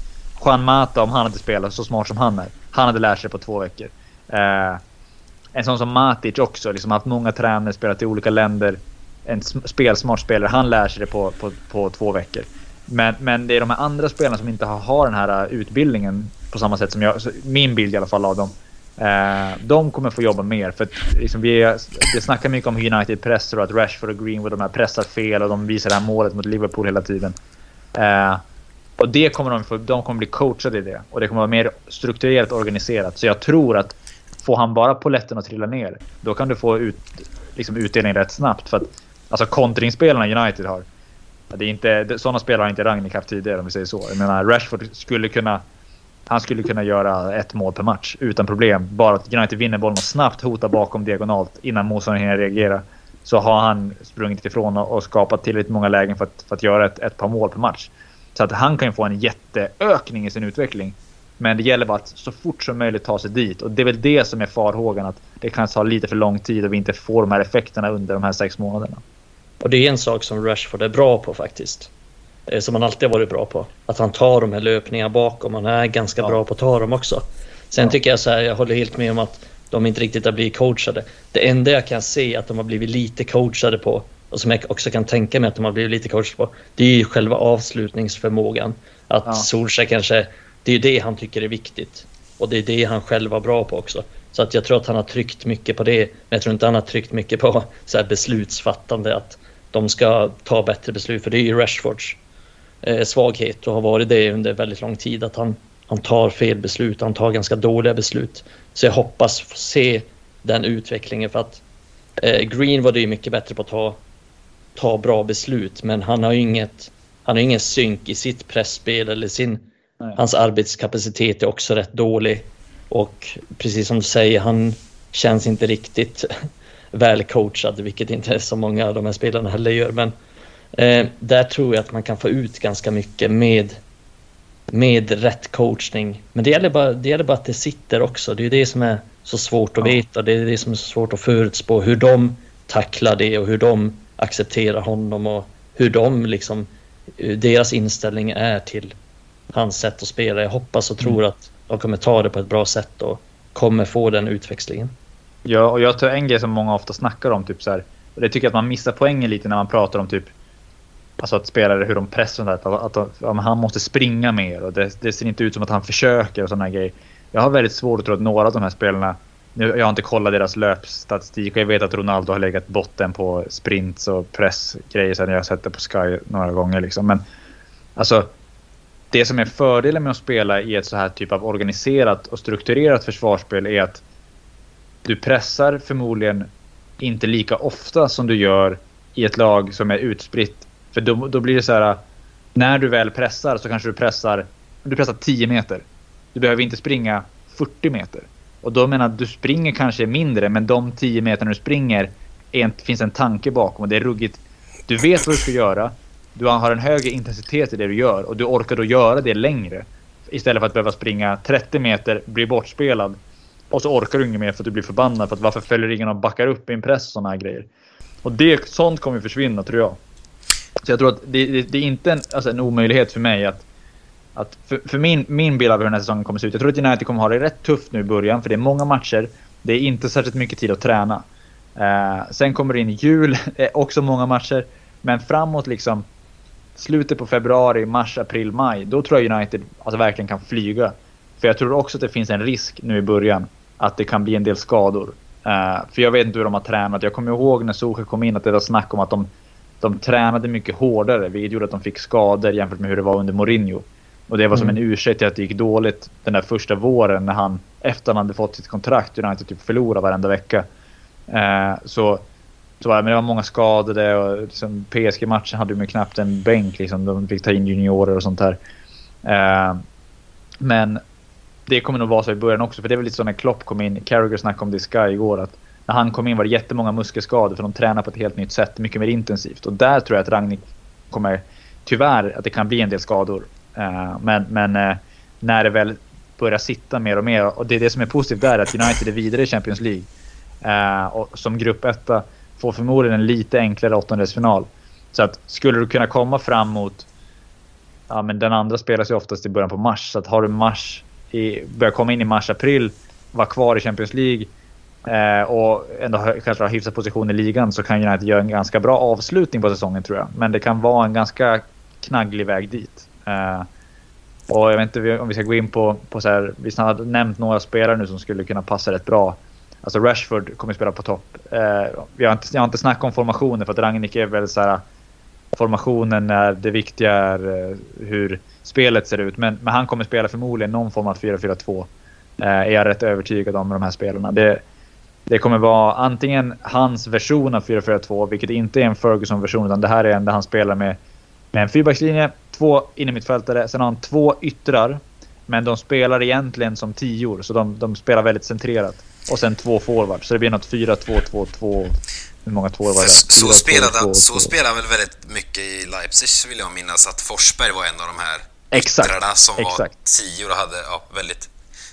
Juan Mata, om han hade spelat så smart som han är, han hade lärt sig på två veckor. Eh, en sån som Matic också, liksom haft många tränare, spelat i olika länder. En spelsmart spelare, han lär sig det på, på, på två veckor. Men, men det är de här andra spelarna som inte har, har den här äh, utbildningen på samma sätt som jag. Min bild i alla fall av dem. Eh, de kommer få jobba mer. För att, liksom, vi, vi snackar mycket om United pressar och att Rashford och Greenwood de här pressar fel och de visar det här målet mot Liverpool hela tiden. Eh, och det kommer de, få, de kommer bli coachade i det. Och det kommer vara mer strukturerat och organiserat. Så jag tror att får han bara poletten att trilla ner, då kan du få ut, liksom, utdelning rätt snabbt. För att Alltså kontringsspelarna United har. Det är inte, sådana spelare har inte Ragnik haft tidigare om vi säger så. Jag menar Rashford skulle kunna... Han skulle kunna göra ett mål per match utan problem. Bara att United vinner bollen och snabbt hotar bakom diagonalt innan motståndaren hinner reagera. Så har han sprungit ifrån och skapat tillräckligt många lägen för att, för att göra ett, ett par mål per match. Så att han kan ju få en jätteökning i sin utveckling. Men det gäller bara att så fort som möjligt ta sig dit. Och det är väl det som är farhågan. Att det kan ta lite för lång tid och vi inte får de här effekterna under de här sex månaderna. Och det är en sak som Rashford är bra på faktiskt. Eh, som han alltid har varit bra på. Att han tar de här löpningarna bakom. Han är ganska ja. bra på att ta dem också. Sen ja. tycker jag så här, jag håller helt med om att de inte riktigt har blivit coachade. Det enda jag kan se att de har blivit lite coachade på och som jag också kan tänka mig att de har blivit lite coachade på. Det är ju själva avslutningsförmågan. Att ja. Solskjaer kanske, det är det han tycker är viktigt. Och det är det han själv var bra på också. Så att jag tror att han har tryckt mycket på det. Men jag tror inte han har tryckt mycket på så beslutsfattande. Att de ska ta bättre beslut. För det är ju Rashfords eh, svaghet och har varit det under väldigt lång tid. Att han, han tar fel beslut. Han tar ganska dåliga beslut. Så jag hoppas få se den utvecklingen. För att eh, Green var det ju mycket bättre på att ta, ta bra beslut. Men han har ju inget, han har ingen synk i sitt pressspel eller sin... Nej. Hans arbetskapacitet är också rätt dålig. Och precis som du säger, han känns inte riktigt välcoachad, vilket inte så många av de här spelarna heller gör. Men eh, där tror jag att man kan få ut ganska mycket med, med rätt coachning. Men det gäller, bara, det gäller bara att det sitter också. Det är det som är så svårt att veta. Det är det som är så svårt att förutspå. Hur de tacklar det och hur de accepterar honom och hur de liksom deras inställning är till hans sätt att spela. Jag hoppas och tror mm. att och kommer ta det på ett bra sätt och kommer få den utväxlingen. Ja, och jag tror en grej som många ofta snackar om, typ så här, och det tycker jag att man missar poängen lite när man pratar om typ Alltså att spelare, hur de pressar och sånt Att, att, att han måste springa mer och det, det, ser inte ut som att han försöker och sådana grejer. Jag har väldigt svårt att tro att några av de här spelarna nu, jag har inte kollat deras löpstatistik och jag vet att Ronaldo har legat botten på sprints och pressgrejer sen jag har sett det på Sky några gånger. Liksom. Men alltså, det som är fördelen med att spela i ett så här typ av organiserat och strukturerat försvarsspel är att du pressar förmodligen inte lika ofta som du gör i ett lag som är utspritt. För då, då blir det så här. När du väl pressar så kanske du pressar, du pressar 10 meter. Du behöver inte springa 40 meter. Och då menar du springer kanske mindre men de 10 meterna du springer är, finns en tanke bakom och det är ruggigt. Du vet vad du ska göra. Du har en högre intensitet i det du gör och du orkar då göra det längre. Istället för att behöva springa 30 meter, bli bortspelad och så orkar du inget mer för att du blir förbannad för att varför följer ingen och backar upp i en press och sådana här grejer. Och det, sånt kommer försvinna tror jag. Så jag tror att det, det, det är inte en, alltså en omöjlighet för mig att att för, för, min, min bild av hur den här säsongen kommer se ut. Jag tror att United kommer ha det rätt tufft nu i början för det är många matcher. Det är inte särskilt mycket tid att träna. Eh, sen kommer det in jul, eh, också många matcher. Men framåt liksom slutet på februari, mars, april, maj. Då tror jag United alltså, verkligen kan flyga. För jag tror också att det finns en risk nu i början att det kan bli en del skador. Uh, för jag vet inte hur de har tränat. Jag kommer ihåg när Solskjaer kom in att det var snack om att de, de tränade mycket hårdare vilket gjorde att de fick skador jämfört med hur det var under Mourinho. Och det var som mm. en ursäkt till att det gick dåligt den där första våren när han efter han hade fått sitt kontrakt United typ förlorade varenda vecka. Uh, så så men det var många skadade och liksom PSG-matchen hade ju knappt en bänk. Liksom. De fick ta in juniorer och sånt där. Eh, men det kommer nog vara så i början också. För det är väl lite så när Klopp kom in. Carragher snackade om det i Sky igår. Att när han kom in var det jättemånga muskelskador för de tränar på ett helt nytt sätt. Mycket mer intensivt. Och där tror jag att Ragnik kommer... Tyvärr att det kan bli en del skador. Eh, men men eh, när det väl börjar sitta mer och mer. Och det är det som är positivt där. Att United är vidare i Champions League. Uh, och som gruppetta får förmodligen en lite enklare åttondelsfinal. Så att skulle du kunna komma fram mot... Ja men den andra spelas ju oftast i början på mars. Så att har du mars i, börjar komma in i mars-april, vara kvar i Champions League eh, och ändå kanske ha hyfsad position i ligan så kan United göra en ganska bra avslutning på säsongen tror jag. Men det kan vara en ganska knagglig väg dit. Eh, och jag vet inte om vi ska gå in på, på så här, vi har nämnt några spelare nu som skulle kunna passa rätt bra. Alltså Rashford kommer spela på topp. Eh, jag, har inte, jag har inte snackat om formationer för att Rangnick är väl så här. Formationen är det viktiga är eh, hur spelet ser ut. Men, men han kommer spela förmodligen någon form av 4-4-2. Eh, är jag rätt övertygad om med de här spelarna. Det, det kommer vara antingen hans version av 4-4-2, vilket inte är en Ferguson-version, utan det här är en där han spelar med, med en fyrbackslinje, två innermittfältare, sen har han två yttrar. Men de spelar egentligen som tior, så de, de spelar väldigt centrerat. Och sen två forwards, så det blir något 4-2-2-2. Hur många två var det? Så, så, 4, spelade, 2, 2, så 2. spelade han väl väldigt mycket i Leipzig vill jag minnas att Forsberg var en av de här Exakt, yttrarna som var exakt. tior och hade ja, väldigt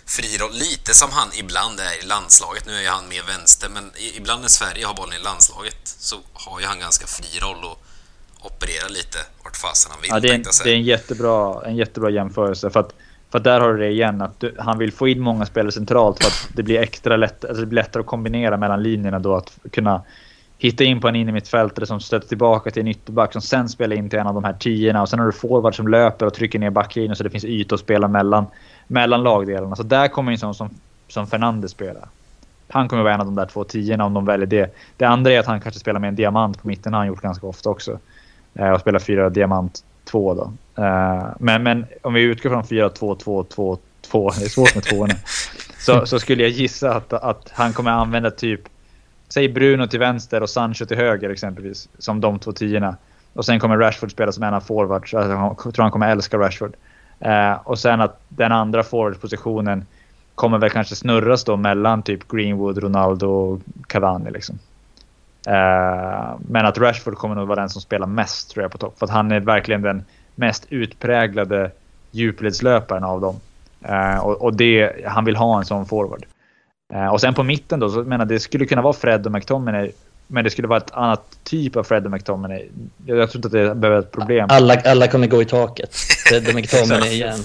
fri roll. Lite som han ibland är i landslaget. Nu är ju han mer vänster, men ibland när Sverige har bollen i landslaget så har ju han ganska fri roll och opererar lite vart fasen han vill. Ja, det, är en, det är en jättebra, en jättebra jämförelse. För att, för där har du det igen, att du, han vill få in många spelare centralt för att det blir extra lätt, alltså det blir lättare att kombinera mellan linjerna då. Att kunna hitta in på en innermittfältare som stöter tillbaka till en ytterback som sen spelar in till en av de här tiorna. Och sen har du forward som löper och trycker ner backlinjen så det finns yta att spela mellan, mellan lagdelarna. Så där kommer en sån som, som Fernandes spela. Han kommer vara en av de där två tiorna om de väljer det. Det andra är att han kanske spelar med en diamant på mitten. har han gjort ganska ofta också. Eh, och spelar fyra diamant två då. Eh, men, men om vi utgår från 4-2-2-2-2. Det är svårt med tvåorna. så, så skulle jag gissa att, att han kommer använda typ Säg Bruno till vänster och Sancho till höger exempelvis. Som de två tiorna. Och sen kommer Rashford spela som en av forwards. Alltså, jag tror han kommer älska Rashford. Eh, och sen att den andra forwardspositionen kommer väl kanske snurras då mellan typ Greenwood, Ronaldo och Cavani liksom. Eh, men att Rashford kommer nog vara den som spelar mest tror jag på topp. För att han är verkligen den mest utpräglade djupledslöparen av dem. Eh, och, och det, han vill ha en sån forward. Eh, och sen på mitten då, så menar det skulle kunna vara Fred och McTominay. Men det skulle vara ett annat typ av Fred och McTominay. Jag, jag tror inte att det behöver vara ett problem. Alla, alla kommer gå i taket. Fred och McTominay igen.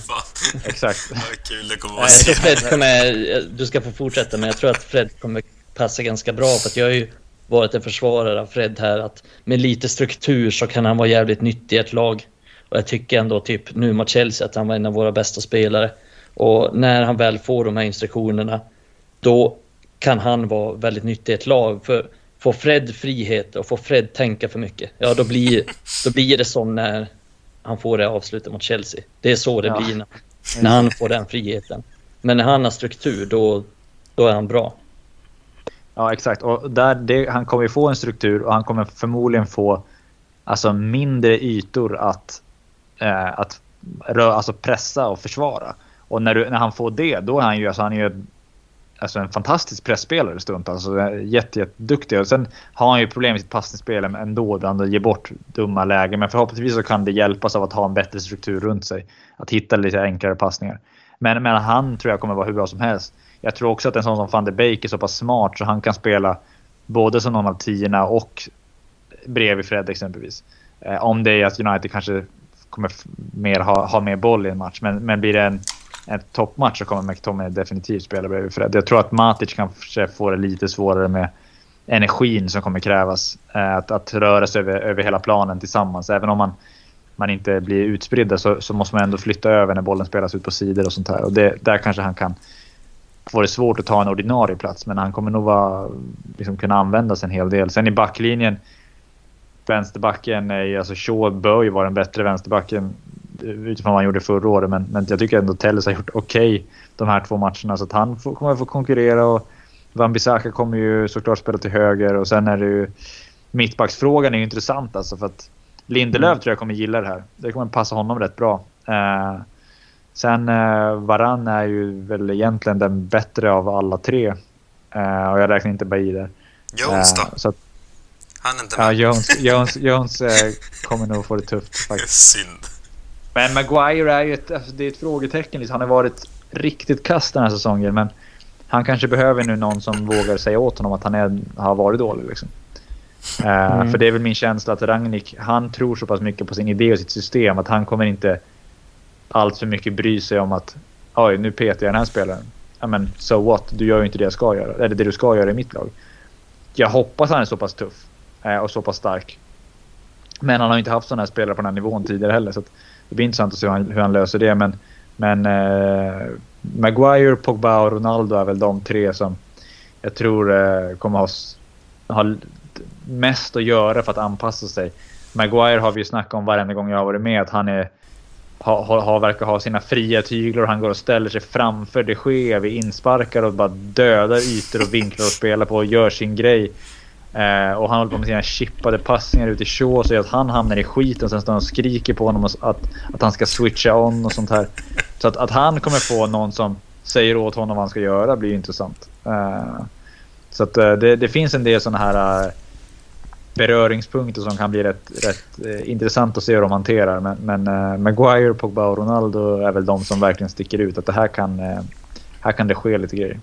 Exakt. vad kul det kommer vara att Jag tror se. Fred kommer, du ska få fortsätta, men jag tror att Fred kommer passa ganska bra för att jag har ju varit en försvarare av Fred här att med lite struktur så kan han vara jävligt nyttig i ett lag. Och jag tycker ändå typ nu mot Chelsea att han var en av våra bästa spelare. Och när han väl får de här instruktionerna då kan han vara väldigt nyttig i ett lag. För får Fred frihet och får Fred tänka för mycket, ja då blir, då blir det som när han får det avslutet mot Chelsea. Det är så det Ja. blir när, när han får den friheten. Men när han har struktur, då, då är han bra. Ja, exakt. Och där, det, han kommer ju få en struktur och han kommer förmodligen få alltså, mindre ytor att, eh, att rö, alltså, pressa och försvara. Och när, du, när han får det, då är han ju, alltså, han är ju alltså, en fantastisk pressspelare stundtals. Alltså, eh, jätte, jätteduktig. Och sen har han ju problem med sitt passningsspel ändå, ibland han ger bort dumma lägen. Men förhoppningsvis så kan det hjälpas av att ha en bättre struktur runt sig. Att hitta lite enklare passningar. Men, men han tror jag kommer vara hur bra som helst. Jag tror också att en sån som van de Beek är så pass smart så han kan spela både som någon av tiorna och bredvid Fred exempelvis. Eh, om det är att United kanske kommer mer ha, ha mer boll i en match. Men, men blir det en, en toppmatch så kommer McTominay definitivt spela bredvid Fred. Jag tror att Matic kanske får det lite svårare med energin som kommer krävas. Eh, att, att röra sig över, över hela planen tillsammans. Även om man, man inte blir utspridda så, så måste man ändå flytta över när bollen spelas ut på sidor och sånt här. Och det, där kanske han kan det svårt att ta en ordinarie plats. Men han kommer nog vara, liksom, kunna användas en hel del. Sen i backlinjen vänsterbacken, är, alltså Shaw bör ju vara den bättre vänsterbacken utifrån vad han gjorde förra året. Men, men jag tycker ändå Telles har gjort okej de här två matcherna. Så att han får, kommer få konkurrera och Van Bissaka kommer ju såklart spela till höger. Och sen är det ju mittbacksfrågan är ju intressant alltså för att Lindelöf Mm. tror jag kommer gilla det här. Det kommer passa honom rätt bra. Eh, sen eh, Varann är ju väl egentligen den bättre av alla tre. Eh, och jag räknar inte Bailly där. Jones Eh, då? att, Han är inte ja, med. Jones, Jones, Jones eh, kommer nog få det tufft faktiskt. Synd. Men Maguire är ju ett, alltså, det är ett frågetecken. Liksom. Han har varit riktigt kass den här säsongen. Men han kanske behöver nu någon som vågar säga åt honom att han är, har varit dålig. Liksom. Eh, Mm. För det är väl min känsla att Rangnick, han tror så pass mycket på sin idé och sitt system att han kommer inte allt för mycket bry sig om att oj, nu petar jag den här spelaren. Ja men so what, du gör ju inte det jag ska göra. Eller det du ska göra i mitt lag. Jag hoppas han är så pass tuff eh, och så pass stark. Men han har ju inte haft sådana här spelare på den här nivån tidigare heller. Så att det blir intressant att se hur han, hur han löser det. Men, men eh, Maguire, Pogba och Ronaldo är väl de tre som jag tror eh, kommer ha, ha mest att göra för att anpassa sig. Maguire har vi ju snackat om varenda gång jag har varit med att han är ha, ha, ha, verkar ha sina fria tyglar och han går och ställer sig framför de sker vid insparkar och bara dödar ytor och vinklar och spelar på och gör sin grej. Eh, och han håller på med sina chippade passningar ut i Shaw så att han hamnar i skiten och sen står han och skriker på honom att, att han ska switcha on och sånt här. Så att, att han kommer få någon som säger åt honom vad han ska göra blir ju intressant. Eh, så att eh, det, det, finns en del sådana här eh, beröringspunkter som kan bli rätt, rätt intressant att se hur de hanterar. Men, men Maguire, Pogba och Ronaldo är väl de som verkligen sticker ut. Att det här kan, här kan det ske lite grejer.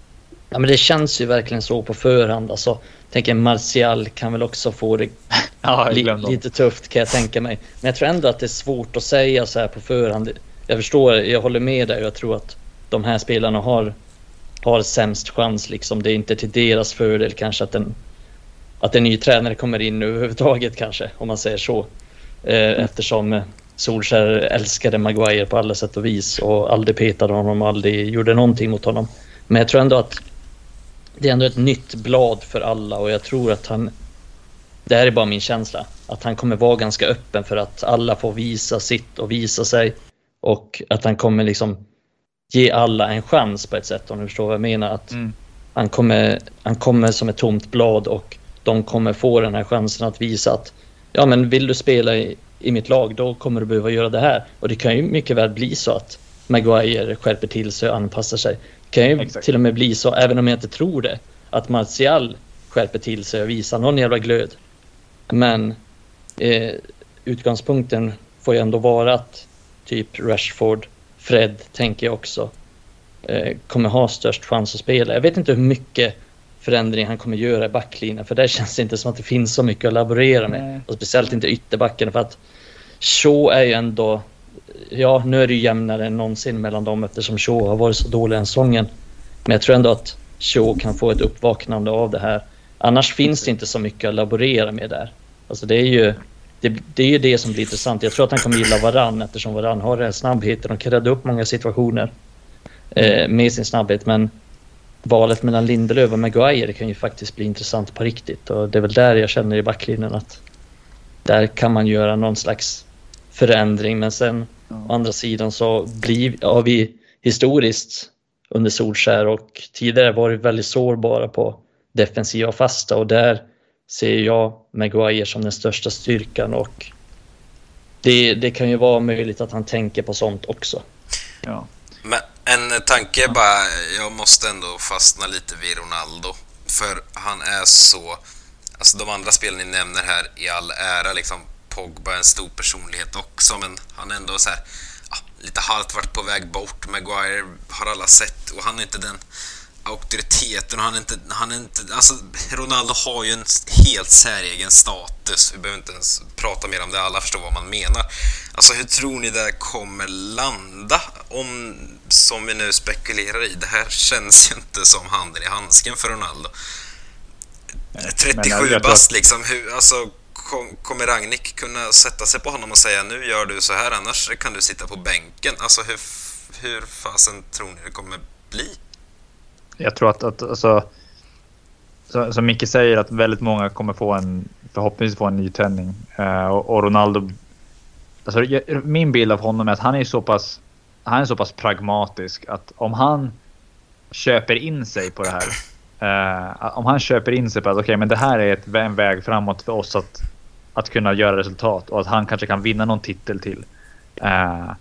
Ja men det känns ju verkligen så på förhand. Alltså, tänker Martial kan väl också få det ja, li lite tufft kan jag tänka mig. Men jag tror ändå att det är svårt att säga så här på förhand. Jag förstår, jag håller med dig och jag tror att de här spelarna har, har sämst chans. Liksom. Det är inte till deras fördel kanske att en, att en ny tränare kommer in överhuvudtaget kanske, om man säger så. Eh, eftersom Solskär älskade Maguire på alla sätt och vis och aldrig petade honom aldrig gjorde någonting mot honom. Men jag tror ändå att det är ändå ett nytt blad för alla och jag tror att han... Det här är bara min känsla. Att han kommer vara ganska öppen för att alla får visa sitt och visa sig. Och att han kommer liksom ge alla en chans på ett sätt om du förstår vad jag menar. Att mm. han, kommer, han kommer som ett tomt blad och de kommer få den här chansen att visa att ja men vill du spela i, i mitt lag då kommer du behöva göra det här. Och det kan ju mycket väl bli så att Maguire skärper till sig och anpassar sig. Det kan ju Exakt. till och med bli så, även om jag inte tror det, att Martial skärper till sig och visar någon jävla glöd. Men eh, utgångspunkten får ju ändå vara att typ Rashford Fred, tänker jag också, eh, kommer ha störst chans att spela. Jag vet inte hur mycket förändring han kommer göra i backlinjen, för där känns det inte som att det finns så mycket att laborera med. Och speciellt inte ytterbacken, för att Shaw är ju ändå... Ja, nu är det ju jämnare än någonsin mellan dem eftersom Shaw har varit så dålig den säsongen. Men jag tror ändå att Shaw kan få ett uppvaknande av det här. Annars finns det inte så mycket att laborera med där. Alltså det är ju det, det är ju det som blir intressant. Jag tror att han kommer gilla Varann eftersom Varann har den här snabbheten och kan rädda upp många situationer eh, med sin snabbhet. Men valet mellan Lindelöf och Maguire kan ju faktiskt bli intressant på riktigt och det är väl där jag känner i backlinjen att där kan man göra någon slags förändring. Men sen ja. å andra sidan så blir, har vi historiskt under Solskär och tidigare varit väldigt sårbara på defensiva fasta och där ser jag Maguire som den största styrkan och det, det kan ju vara möjligt att han tänker på sånt också. Ja. Men en tanke bara, jag måste ändå fastna lite vid Ronaldo. För han är så, alltså de andra spelen ni nämner här i all ära, liksom Pogba är en stor personlighet också, men han är ändå så här, lite halvt varit på väg bort. Maguire har alla sett och han är inte den auktoriteten och han är inte, han är inte, alltså Ronaldo har ju en helt säregen status. Vi behöver inte ens prata mer om det, alla förstår vad man menar. Alltså hur tror ni det kommer landa om, som vi nu spekulerar i, det här känns ju inte som handen i handsken för Ronaldo. 37 bast liksom, hur, alltså kom, kommer Ragnik kunna sätta sig på honom och säga nu gör du så här annars kan du sitta på bänken? Alltså hur, hur fasen tror ni det kommer bli? Jag tror att, att alltså, så, som Micke säger, att väldigt många kommer få en, förhoppningsvis få en nytändning. Uh, eh, och, och, Ronaldo, alltså, min bild av honom är att han är så pass, han är så pass pragmatisk att om han köper in sig på det här. Uh, om han köper in sig på att okej, okay, men det här är ett, en väg framåt för oss att, att kunna göra resultat och att han kanske kan vinna någon titel till. Uh,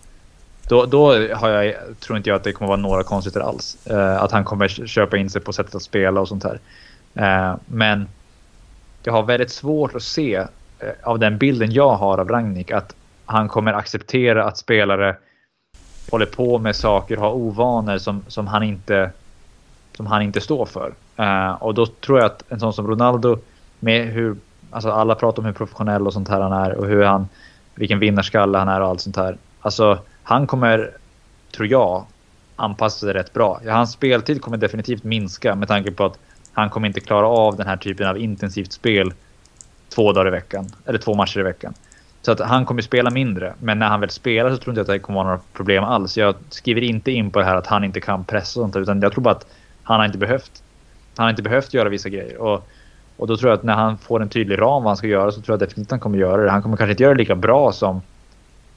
då, då har jag, tror inte jag att det kommer vara några konstigheter alls. Eh, att han kommer köpa in sig på sättet att spela och sånt här. Eh, men jag har väldigt svårt att se eh, av den bilden jag har av Rangnick att han kommer acceptera att spelare håller på med saker, har ovanor som, som, han, inte, som han inte står för. Eh, och då tror jag att en sån som Ronaldo med hur, alltså alla pratar om hur professionell och sånt här han är och hur han, vilken vinnarskalle han är och allt sånt här. Alltså han kommer, tror jag, anpassa sig rätt bra. Ja, hans speltid kommer definitivt minska med tanke på att han kommer inte klara av den här typen av intensivt spel två dagar i veckan. Eller två matcher i veckan. Så att han kommer spela mindre. Men när han väl spelar så tror jag inte att det kommer vara några problem alls. Jag skriver inte in på det här att han inte kan pressa och sånt. Utan jag tror bara att han har inte behövt. Han har inte behövt göra vissa grejer. Och, och då tror jag att när han får en tydlig ram vad han ska göra så tror jag definitivt att han kommer göra det. Han kommer kanske inte göra det lika bra som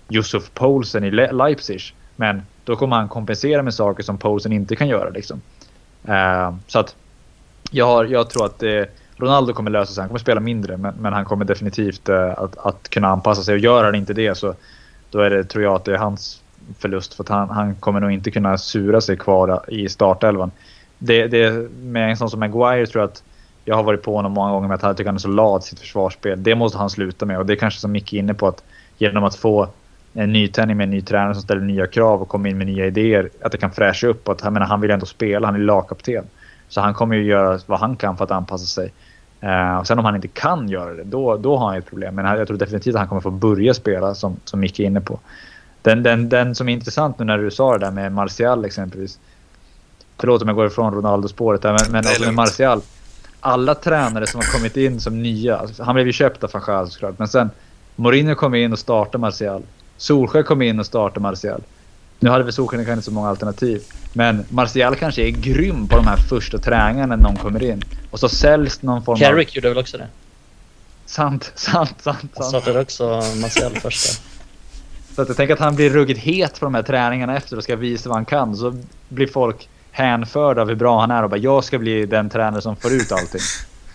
Yusuf Poulsen i Leipzig. Men då kommer han kompensera med saker som Poulsen inte kan göra. Liksom. Uh, så att jag, har, jag tror att det, Ronaldo kommer lösa sig. Han kommer spela mindre, men, men han kommer definitivt uh, att, att kunna anpassa sig. Och gör han inte det så då är det, tror jag att det är hans förlust. För att han, han kommer nog inte kunna sura sig kvar i startelvan. Det, det, med en sån som Maguire tror jag att jag har varit på honom många gånger med att han tycker han är så lat i sitt försvarsspel. Det måste han sluta med och det är kanske som Micke är inne på att genom att få en nytändning med en ny tränare som ställer nya krav och kommer in med nya idéer. Att det kan fräscha upp. Att, jag menar, han vill ändå spela, han är lagkapten. Så han kommer ju göra vad han kan för att anpassa sig. Uh, och sen om han inte kan göra det, då, då har han ett problem. Men jag tror definitivt att han kommer få börja spela som, som Micke är inne på. Den, den, den som är intressant nu när du sa det där med Martial exempelvis. Förlåt om jag går ifrån Ronaldo-spåret där, men, men med Martial. Alla tränare som har kommit in som nya, alltså, han blev ju köpt av Fachal såklart, men sen Mourinho kom in och startade Martial. Solskjaer kom in och startade Martial. Nu hade väl Solskjaer kanske inte så många alternativ. Men Martial kanske är grym på de här första träningarna när någon kommer in. Och så säljs någon form Carrick av... Carrick gjorde väl också det? Sant, sant, sant. sant. Han startade också Martial första. Så att jag tänker att han blir ruggigt het på de här träningarna efter och ska visa vad han kan. Så blir folk hänförda av hur bra han är och bara jag ska bli den tränare som får ut allting.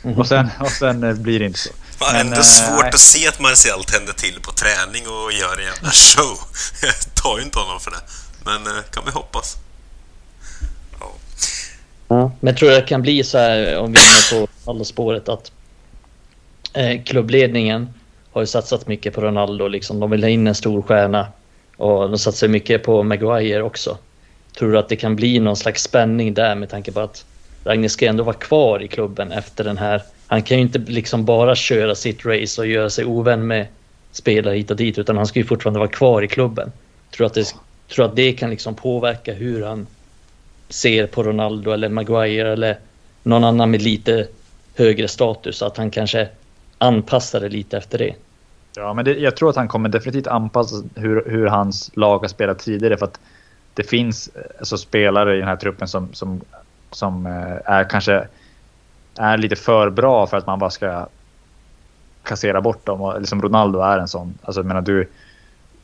Och sen, och sen eh, blir det inte så. Det är ändå äh, svårt att se att Martial tänder till på träning och gör en jävla show. Jag tar ju inte honom för det. Men äh, kan vi hoppas. Ja. ja. men jag tror det kan bli så här om vi är inne på alla spåret att eh, klubbledningen har ju satsat mycket på Ronaldo. Liksom. De vill ha in en stor stjärna. Och de satsar mycket på Maguire också. Tror du att det kan bli någon slags spänning där med tanke på att Ragnar ska ändå vara kvar i klubben efter den här. Han kan ju inte liksom bara köra sitt race och göra sig ovän med spelare hit och dit utan han ska ju fortfarande vara kvar i klubben. Tror att det, tror att det kan liksom påverka hur han ser på Ronaldo eller Maguire eller någon annan med lite högre status. Att han kanske anpassar det lite efter det. Ja, men det, jag tror att han kommer definitivt anpassa hur, hur hans lag har spelat tidigare. För att det finns eh, alltså, spelare i den här truppen som, som, som eh, är kanske är lite för bra för att man bara ska kassera bort dem. Och, liksom Ronaldo är en sån. Alltså, jag menar, du,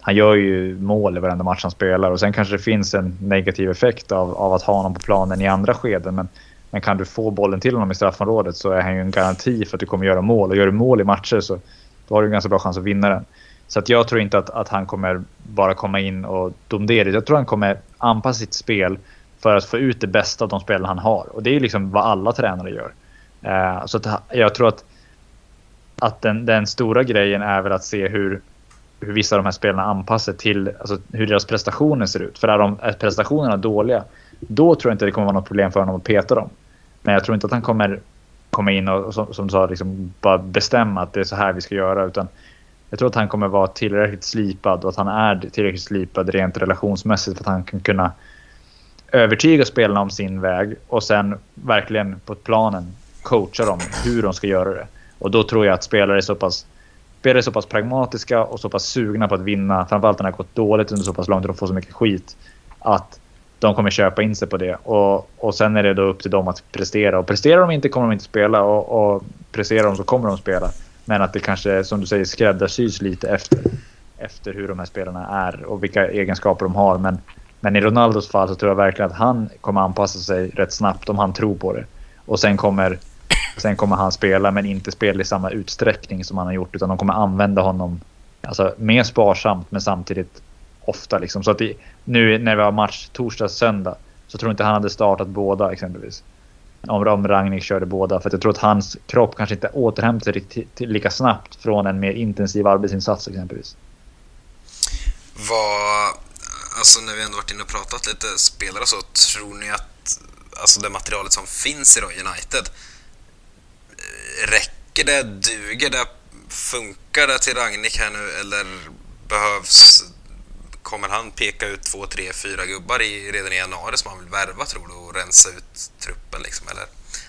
han gör ju mål i varenda match han spelar och sen kanske det finns en negativ effekt av, av att ha honom på planen i andra skeden. Men men kan du få bollen till honom i straffområdet så är han ju en garanti för att du kommer göra mål. Och gör du mål i matcher så då har du en ganska bra chans att vinna den. Så att jag tror inte att, att han kommer bara komma in och domdera. Jag tror han kommer anpassa sitt spel för att få ut det bästa av de spelare han har. Och det är liksom vad alla tränare gör. Eh, så att jag tror att, att den, den, stora grejen är väl att se hur, hur vissa av de här spelarna anpassar till alltså, hur deras prestationer ser ut. För är, de, är prestationerna dåliga, då tror jag inte det kommer vara något problem för honom att peta dem. Men jag tror inte att han kommer komma in och som, som du sa, liksom bara bestämma att det är så här vi ska göra. Utan jag tror att han kommer vara tillräckligt slipad och att han är tillräckligt slipad rent relationsmässigt för att han kan kunna övertyga spelarna om sin väg och sen verkligen på planen coacha dem hur de ska göra det. Och då tror jag att spelare är så pass, spelare är så pass pragmatiska och så pass sugna på att vinna, framförallt när det har gått dåligt under så pass lång tid och får så mycket skit, att de kommer köpa in sig på det. Och, och sen är det då upp till dem att prestera. Och presterar de inte kommer de inte spela och, och presterar de så kommer de spela. Men att det kanske, som du säger, skräddarsys lite efter, efter hur de här spelarna är och vilka egenskaper de har. Men, men i Ronaldos fall så tror jag verkligen att han kommer anpassa sig rätt snabbt om han tror på det. Och sen kommer, sen kommer han spela, men inte spela i samma utsträckning som han har gjort. Utan de kommer använda honom alltså, mer sparsamt, men samtidigt ofta. Liksom. Så att det, nu när vi har match torsdag, söndag så tror jag inte han hade startat båda exempelvis. Om, om Ragnik körde båda. För jag tror att hans kropp kanske inte återhämtar sig lika snabbt från en mer intensiv arbetsinsats exempelvis. Vad, alltså när vi ändå varit inne och pratat lite spelare så, tror ni att alltså det materialet som finns i United, eh, räcker det, duger det, funkar det till Ragnik här nu eller behövs kommer han peka ut två, tre, fyra gubbar i, redan i januari som han vill värva tror du och rensa ut truppen liksom? Eller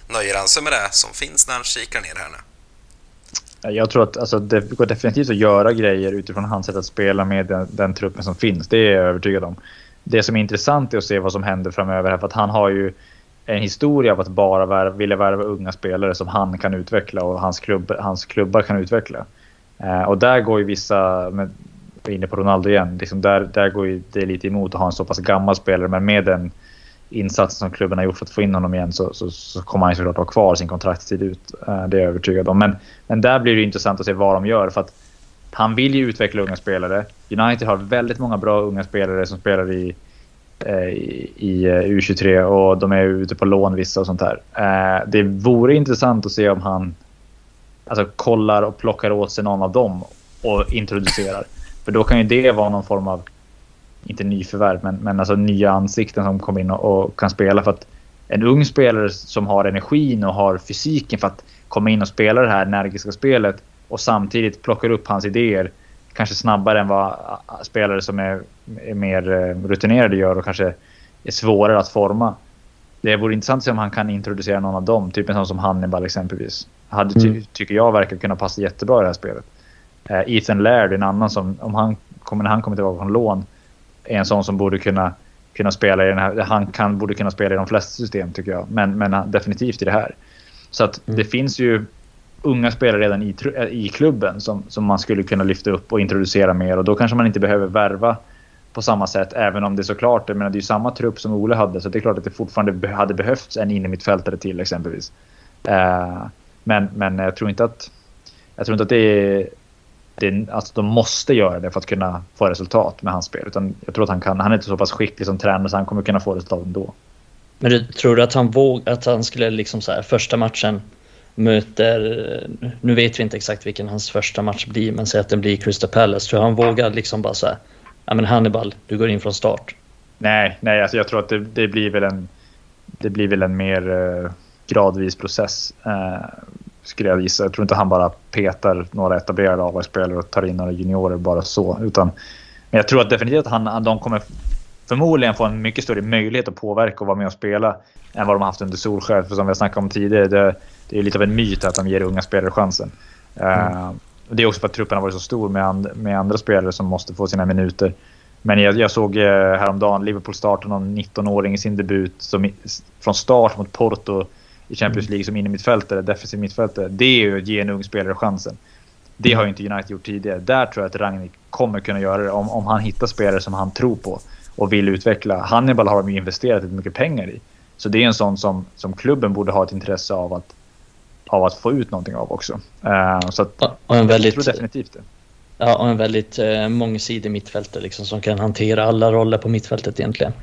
nöjer han sig med det som finns när han kikar ner här nu? Jag tror att alltså, det går definitivt att göra grejer utifrån hans sätt att spela med den, den, truppen som finns. Det är jag övertygad om. Det som är intressant är att se vad som händer framöver. Här, för att han har ju en historia av att bara värva, vilja värva unga spelare som han kan utveckla och hans, klubb, hans klubbar kan utveckla. Eh, och där går ju vissa, med, inne på Ronaldo igen. Liksom där, där går ju det lite emot att ha en så pass gammal spelare. Men med den insatsen som klubben har gjort för att få in honom igen så, så, så kommer han såklart ha kvar sin kontraktstid ut. Eh, det är jag övertygad om. Men, men där blir det intressant att se vad de gör. För att han vill ju utveckla unga spelare. United har väldigt många bra unga spelare som spelar i, eh, i, i eh, U23 och de är ute på lån vissa och sånt där. Det vore intressant att se om han alltså, kollar och plockar åt sig någon av dem och introducerar. För då kan ju det vara någon form av, inte nyförvärv, men, men alltså nya ansikten som kommer in och, och, kan spela. För att en ung spelare som har energin och har fysiken för att komma in och spela det här energiska spelet och samtidigt plockar upp hans idéer kanske snabbare än vad spelare som är, är mer eh, rutinerade gör och kanske är svårare att forma. Det vore intressant att se om han kan introducera någon av dem, typ en sån som Hannibal exempelvis. Hade, ty, mm. tycker jag verkar kunna passa jättebra i det här spelet. Uh, Ethan Laird, en annan som, om han kommer, när han kommer tillbaka från lån, är en sån som borde kunna, kunna spela i den här, han kan, borde kunna spela i de flesta system tycker jag. Men, men definitivt i det här. Så att mm. det finns ju unga spelare redan i, eh, i klubben som, som man skulle kunna lyfta upp och introducera mer och då kanske man inte behöver värva på samma sätt även om det såklart, jag menar, det är ju samma trupp som Ole hade så det är klart att det fortfarande hade behövts en innermittfältare till exempelvis. Uh, men, men jag tror inte att, jag tror inte att det är det, alltså de måste göra det för att kunna få resultat med hans spel. Utan jag tror att han kan. Han är inte så pass skicklig som tränare så han kommer kunna få resultat ändå. Men du, tror du att han våg, att han skulle liksom så här, första matchen möter, nu vet vi inte exakt vilken hans första match blir, men säg att den blir Crystal Palace. Tror du han vågar liksom bara så här, ja men Hannibal, du går in från start? Nej, nej, alltså jag tror att det, det blir väl en, det blir väl en mer uh, gradvis process. Uh, skulle jag gissa. Jag tror inte han bara petar några etablerade A-lagsspelare och tar in några juniorer bara så. Utan, men jag tror att definitivt att han, de kommer förmodligen få en mycket större möjlighet att påverka och vara med och spela än vad de har haft under Solskjaer. För som vi har snackat om tidigare, det, det är lite av en myt att de ger unga spelare chansen. Mm. Uh, det är också för att truppen har varit så stor med, and, med andra spelare som måste få sina minuter. Men jag, jag såg eh, häromdagen Liverpool starta någon 19-åring i sin debut som, från start mot Porto i Champions mm. League som innermittfältare, defensiv mittfältare. Det är ju att ge en ung spelare chansen. Det har ju inte United gjort tidigare. Där tror jag att Ragnik kommer kunna göra det om, om han hittar spelare som han tror på och vill utveckla. Hannibal har de ju investerat mycket pengar i. Så det är en sån som, som klubben borde ha ett intresse av att, av att få ut någonting av också. Uh, så att, och en väldigt, jag tror definitivt det. Ja, och en väldigt uh, mångsidig mittfältare liksom, som kan hantera alla roller på mittfältet egentligen.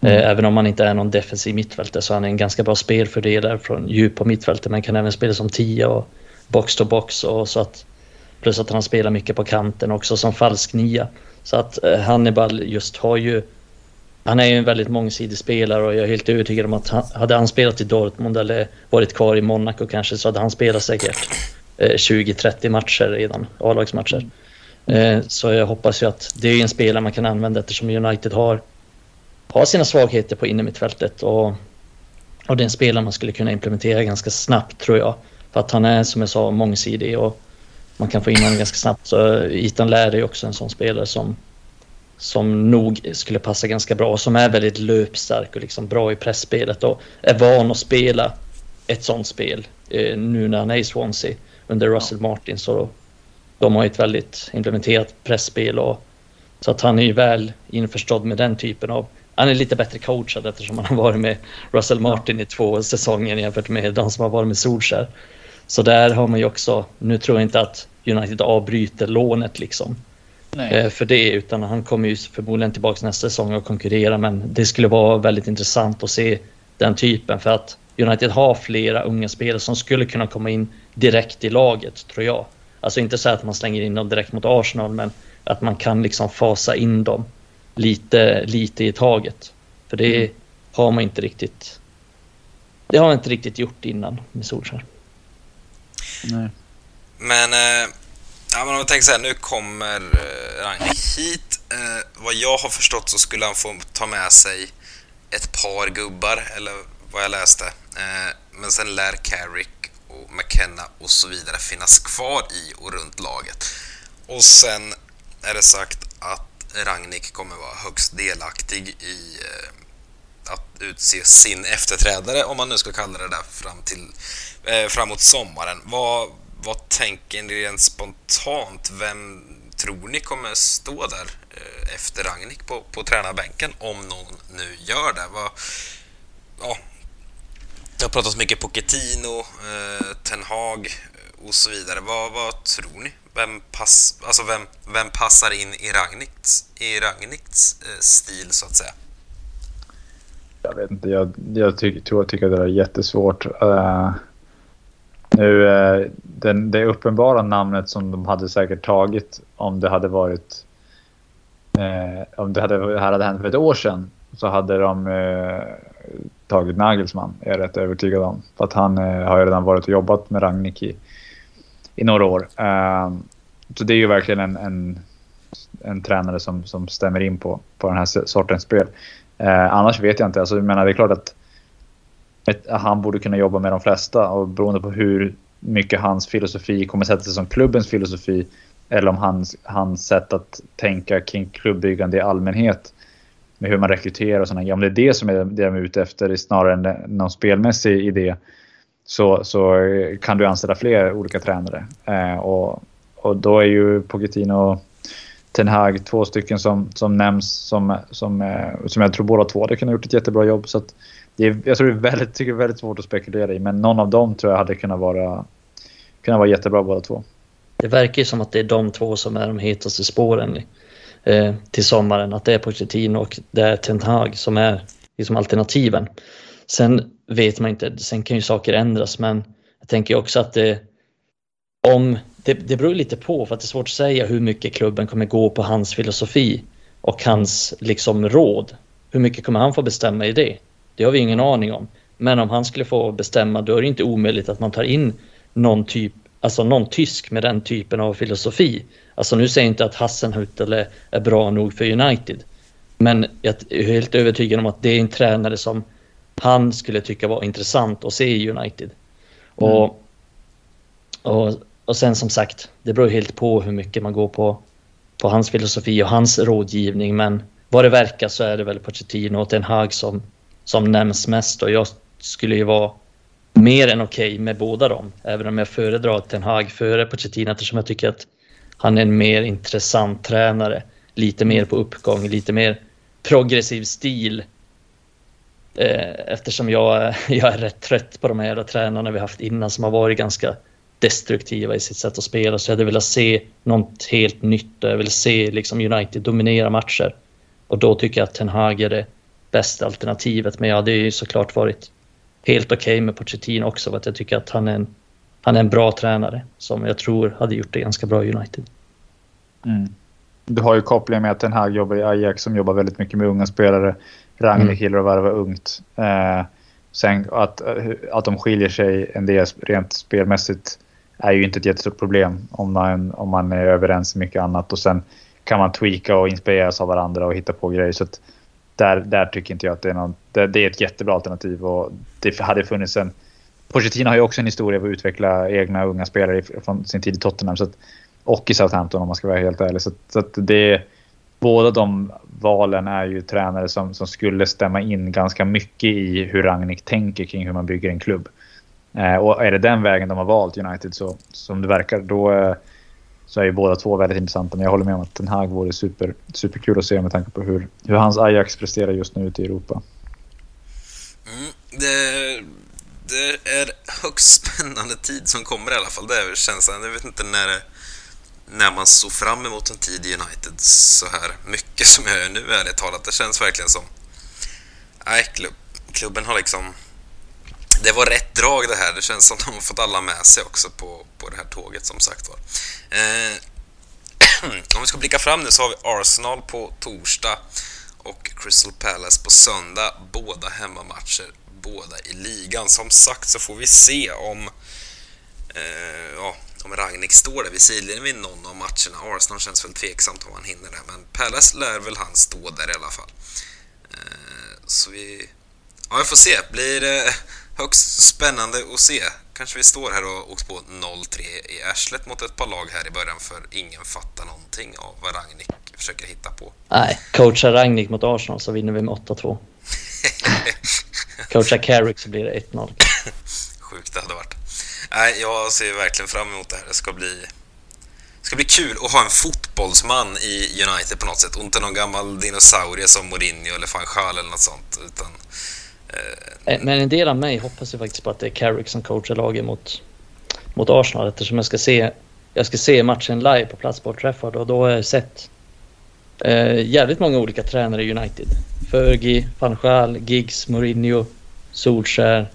Mm. Eh, även om han inte är någon defensiv mittfältare så han är en ganska bra spelfördelare från djup på mittfältet men kan även spela som tia och box to box och så att plus att han spelar mycket på kanten också som falsk nia. Så att eh, Hannibal just har ju han är ju en väldigt mångsidig spelare och jag är helt övertygad om att han, hade han spelat i Dortmund eller varit kvar i Monaco kanske så hade han spelat säkert 20-30 eh, matcher redan, A-lagsmatcher. Mm. Så jag hoppas ju att det är en spelare man kan använda eftersom United har har sina svagheter på innermittfältet och, och det är en spelare man skulle kunna implementera ganska snabbt tror jag. För att han är som jag sa mångsidig och man kan få in honom ganska snabbt. Så Ethan Laird är också en sån spelare som, som nog skulle passa ganska bra och som är väldigt löpstark och liksom bra i pressspelet och är van att spela ett sånt spel eh, nu när han är i Swansea under Russell. Martin. Så de har ett väldigt implementerat pressspel och så att han är ju väl införstådd med den typen av han är lite bättre coachad eftersom han har varit med Russell Martin i två säsonger jämfört med de som har varit med Solskjaer. Så där har man ju också, nu tror jag inte att United avbryter lånet liksom. Eh, för det, utan han kommer ju förmodligen tillbaka nästa säsong och konkurrera. Men det skulle vara väldigt intressant att se den typen för att United har flera unga spelare som skulle kunna komma in direkt i laget, tror jag. Alltså inte så att man slänger in dem direkt mot Arsenal, men att man kan liksom fasa in dem lite, lite i taget. För det mm. har man inte riktigt. Det har man inte riktigt gjort innan med Solskjaer. Nej. Men, eh, ja, men om jag tänker så här, nu kommer eh, Ragnik hit. Eh, vad jag har förstått så skulle han få ta med sig ett par gubbar, eller vad jag läste. Eh, men sen lär Carrick och McKenna och så vidare finnas kvar i och runt laget. Och sen är det sagt att Ragnik kommer vara högst delaktig i eh, att utse sin efterträdare, om man nu ska kalla det där, fram till eh, framåt sommaren. Vad, vad tänker ni rent spontant? Vem tror ni kommer stå där eh, efter Ragnik på, på tränarbänken om någon nu gör det? Vad, ja, det har pratats mycket Pochettino, eh, Ten Hag och så vidare. Vad, vad tror ni? Vem, pass, alltså vem, vem passar in i Ragniks, i Ragniks eh, stil så att säga? Jag vet inte, jag, jag tycker, tror jag tycker att det är jättesvårt. Uh, nu, uh, den, det uppenbara namnet som de hade säkert tagit om det hade varit uh, om det, hade, det här hade hänt för ett år sedan så hade de tagit Nagelsmann, är jag rätt övertygad om. För att han har ju redan varit och jobbat med Ragnik i, i några år. Ehm, så det är ju verkligen en, en, en tränare som, som stämmer in på, på den här sortens spel. Ehm, annars vet jag inte. Alltså, jag menar, det är klart att ett, han borde kunna jobba med de flesta och beroende på hur mycket hans filosofi kommer sätta sig som klubbens filosofi eller om hans, hans sätt att tänka kring klubbyggande i allmänhet med hur man rekryterar och sådana grejer. Om det är det som är det de är ute efter snarare än någon spelmässig idé så, så kan du anställa fler olika tränare. Eh, och, och då är ju Pochettino Ten Hag, två stycken som, som nämns som, som, eh, som jag tror båda två hade kunnat gjort ett jättebra jobb. Så det är, jag tror det är väldigt, tycker det är väldigt svårt att spekulera i, men någon av dem tror jag hade kunnat vara, kunnat vara jättebra båda två. Det verkar ju som att det är de två som är de hetaste spåren eh, till sommaren. Att det är Pochettino och det är Ten Hag som är liksom alternativen. Sen vet man inte, sen kan ju saker ändras, men jag tänker också att det, om det, det beror lite på för att det är svårt att säga hur mycket klubben kommer gå på hans filosofi och hans liksom råd. Hur mycket kommer han få bestämma i det? Det har vi ingen aning om. Men om han skulle få bestämma då är det inte omöjligt att man tar in någon typ, alltså någon tysk med den typen av filosofi. Alltså nu säger jag inte att Hassenhutel är bra nog för United. Men jag är helt övertygad om att det är en tränare som han skulle tycka var intressant att se i United. Mm. Och, och och sen som sagt, det beror helt på hur mycket man går på, på hans filosofi och hans rådgivning. Men vad det verkar så är det väl Pochettino och Ten Hag som, som nämns mest. Och jag skulle ju vara mer än okej okay med båda dem. Även om jag föredrar Ten Hag före Pochettino eftersom jag tycker att han är en mer intressant tränare. Lite mer på uppgång, lite mer progressiv stil. Eh, eftersom jag, jag är rätt trött på de här tränarna vi haft innan som har varit ganska destruktiva i sitt sätt att spela. Så jag hade velat se något helt nytt. Jag ville se liksom United dominera matcher. Och då tycker jag att Ten Hag är det bästa alternativet. Men jag hade ju såklart varit helt okej okay med Pochettino också. För att jag tycker att han är, en, han är en bra tränare som jag tror hade gjort det ganska bra i United. Mm. Du har ju kopplingen med att Ten Hag jobbar i Ajax som jobbar väldigt mycket med unga spelare. Ragnik mm. att värva ungt. Eh, sen att, att de skiljer sig en del rent spelmässigt är ju inte ett jättestort problem om man, om man är överens i mycket annat. Och sen kan man tweaka och inspireras av varandra och hitta på grejer. Så där, där tycker inte jag att det är någon, det, det, är ett jättebra alternativ. Och det hade funnits en... Pochettino har ju också en historia av att utveckla egna unga spelare från sin tid i Tottenham. Så att, och i Southampton om man ska vara helt ärlig. Så, så att det, båda de valen är ju tränare som, som skulle stämma in ganska mycket i hur Ragnik tänker kring hur man bygger en klubb. Eh, och är det den vägen de har valt, United, så som det verkar, då eh, så är ju båda två väldigt intressanta. Men jag håller med om att Den Hag vore super, superkul att se med tanke på hur, hur hans Ajax presterar just nu ute i Europa. Mm, det, det är högst spännande tid som kommer i alla fall. Det är känslan. Jag vet inte när, när man såg fram emot en tid i United så här mycket som jag gör nu, ärligt talat. Det känns verkligen som... Nej, klubb, klubben har liksom det var rätt drag det här. Det känns som de har fått alla med sig också på, på det här tåget som sagt var. Eh, om vi ska blicka fram nu så har vi Arsenal på torsdag och Crystal Palace på söndag. Båda hemmamatcher, båda i ligan. Som sagt så får vi se om eh, ja, om Ragnik står där vid sidlinjen vid någon av matcherna. Arsenal känns väl tveksamt om han hinner det, men Palace lär väl han stå där i alla fall. Eh, så vi... Ja, vi får se. Blir det högst spännande att se. Kanske vi står här och åkt på 0-3 i arslet mot ett par lag här i början för ingen fattar någonting av vad Ragnik försöker hitta på. Nej, coachar Ragnik mot Arsenal så vinner vi med 8-2. coachar Carrick så blir det 1-0. Sjukt det hade varit. Nej, jag ser verkligen fram emot det här. Det ska bli, det ska bli kul att ha en fotbollsman i United på något sätt och inte någon gammal dinosaurie som Mourinho eller van Gaal eller något sånt. Utan, eh... eh men en del av mig hoppas ju faktiskt på att det är Carrick som coachar laget mot, mot Arsenal eftersom jag ska se jag ska se matchen live på plats på Trafford och då har jag sett eh, jävligt många olika tränare i United. Fergie, van Gaal, Giggs, Mourinho, Solskär,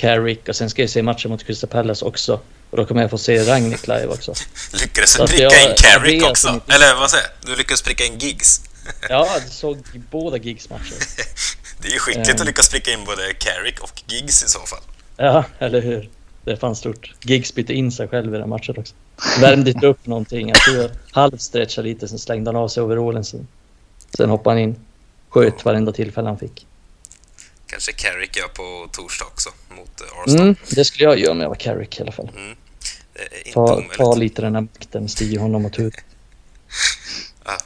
Carrick och sen ska jag se matchen mot Crystal Palace också. Och då kommer jag få se Ragnik live också. Lyckades du pricka in Carrick också? Inte... Eller vad säger Du lyckades pricka in Giggs? ja, jag såg båda Giggs matcher. det är ju skickligt um... att lyckas pricka in både Carrick och Giggs i så fall. Ja, eller hur? Det är fan stort. Giggs bytte in sig själv i den matchen också. Värmde inte upp någonting. Jag tror jag halvstretchade lite, sen slängde han av sig overallen. Sen, sen hoppade han in. Sköt varenda tillfälle han fick. Kanske Carrick gör på torsdag också mot eh, Arsenal. Mm, det skulle jag göra om jag var Carrick i alla fall. Mm. Ta, ta, lite den här makten, stig honom åt huvudet. ah,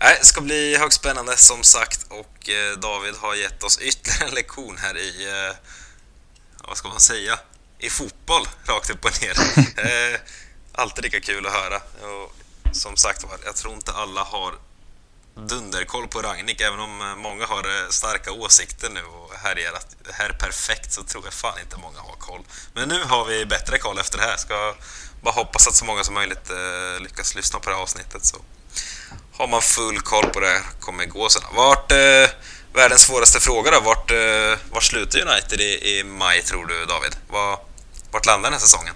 Nej, det ska bli högst spännande som sagt och eh, David har gett oss ytterligare en lektion här i, eh, vad ska man säga, i fotboll rakt upp och ner. eh, alltid lika kul att höra. Och som sagt var, jag tror inte alla har dunderkoll på Ragnik, även om eh, många har eh, starka åsikter nu och härjar att det här är perfekt så tror jag fan inte många har koll. Men nu har vi bättre koll efter det här. Ska bara hoppas att så många som möjligt eh, lyckas lyssna på det här avsnittet så har man full koll på det här kommer gå sen. Vart, eh, världens svåraste fråga då, vart, eh, vart slutar United i, i maj tror du David? Var, vart landar den här säsongen?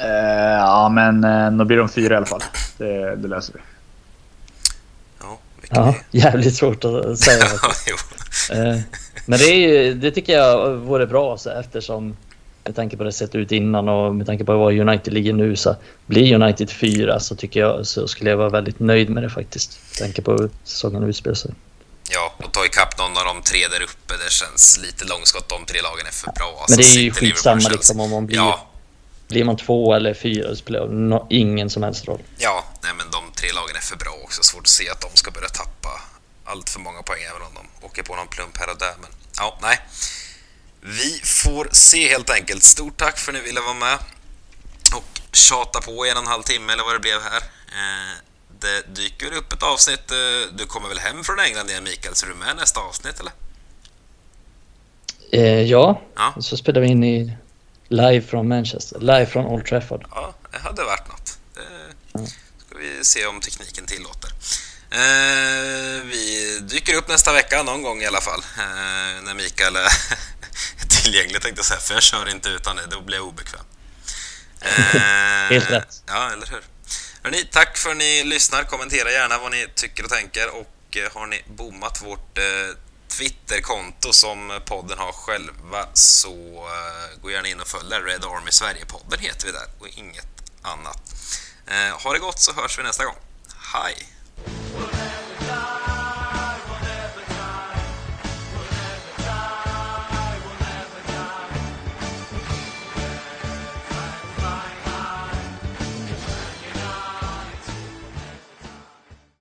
Uh, ja, men uh, då blir de fyra i alla fall. Det, det löser vi. Ja, ja jävligt svårt att säga. uh, men det, är ju, det tycker jag vore bra så eftersom med tanke på det sett ut innan och med tanke på var United ligger nu så blir United fyra så tycker jag så skulle jag vara väldigt nöjd med det faktiskt. Med tanke på hur säsongen utspelar sig. Ja, och ta ikapp någon av de tre där uppe, det känns lite långskott. De tre lagen är för bra. Alltså, men det är ju skitsamma liksom om man blir... Ja. Blir man två eller fyra det spelar no, ingen som helst roll. Ja, nej men de tre lagen är för bra också. Svårt att se att de ska börja tappa allt för många poäng även om de åker på någon plump här och där. Men ja, nej. Vi får se helt enkelt. Stort tack för att ni ville vara med och tjata på en och en halv timme eller vad det blev här. Eh, det dyker upp ett avsnitt. Eh, du kommer väl hem från England igen Mikael, så är du med nästa avsnitt eller? Eh, ja. ja, så spelar vi in i live från Manchester, live från Old Trafford. Ja, det hade varit något. Det ska vi se om tekniken tillåter. Eh, vi dyker upp nästa vecka någon gång i alla fall, eh, när Mikael är tillgänglig tänkte jag säga, för jag kör inte utan det, då blir jag obekväm. Eh, Helt rätt. Ja, eller hur? Hörrni, tack för att ni lyssnar. Kommentera gärna vad ni tycker och tänker och har ni bommat vårt Twitterkonto som podden har själva så uh, gå gärna in och följ Red Army Sverige-podden heter vi där och inget annat. Uh, ha det gott så hörs vi nästa gång. Hej!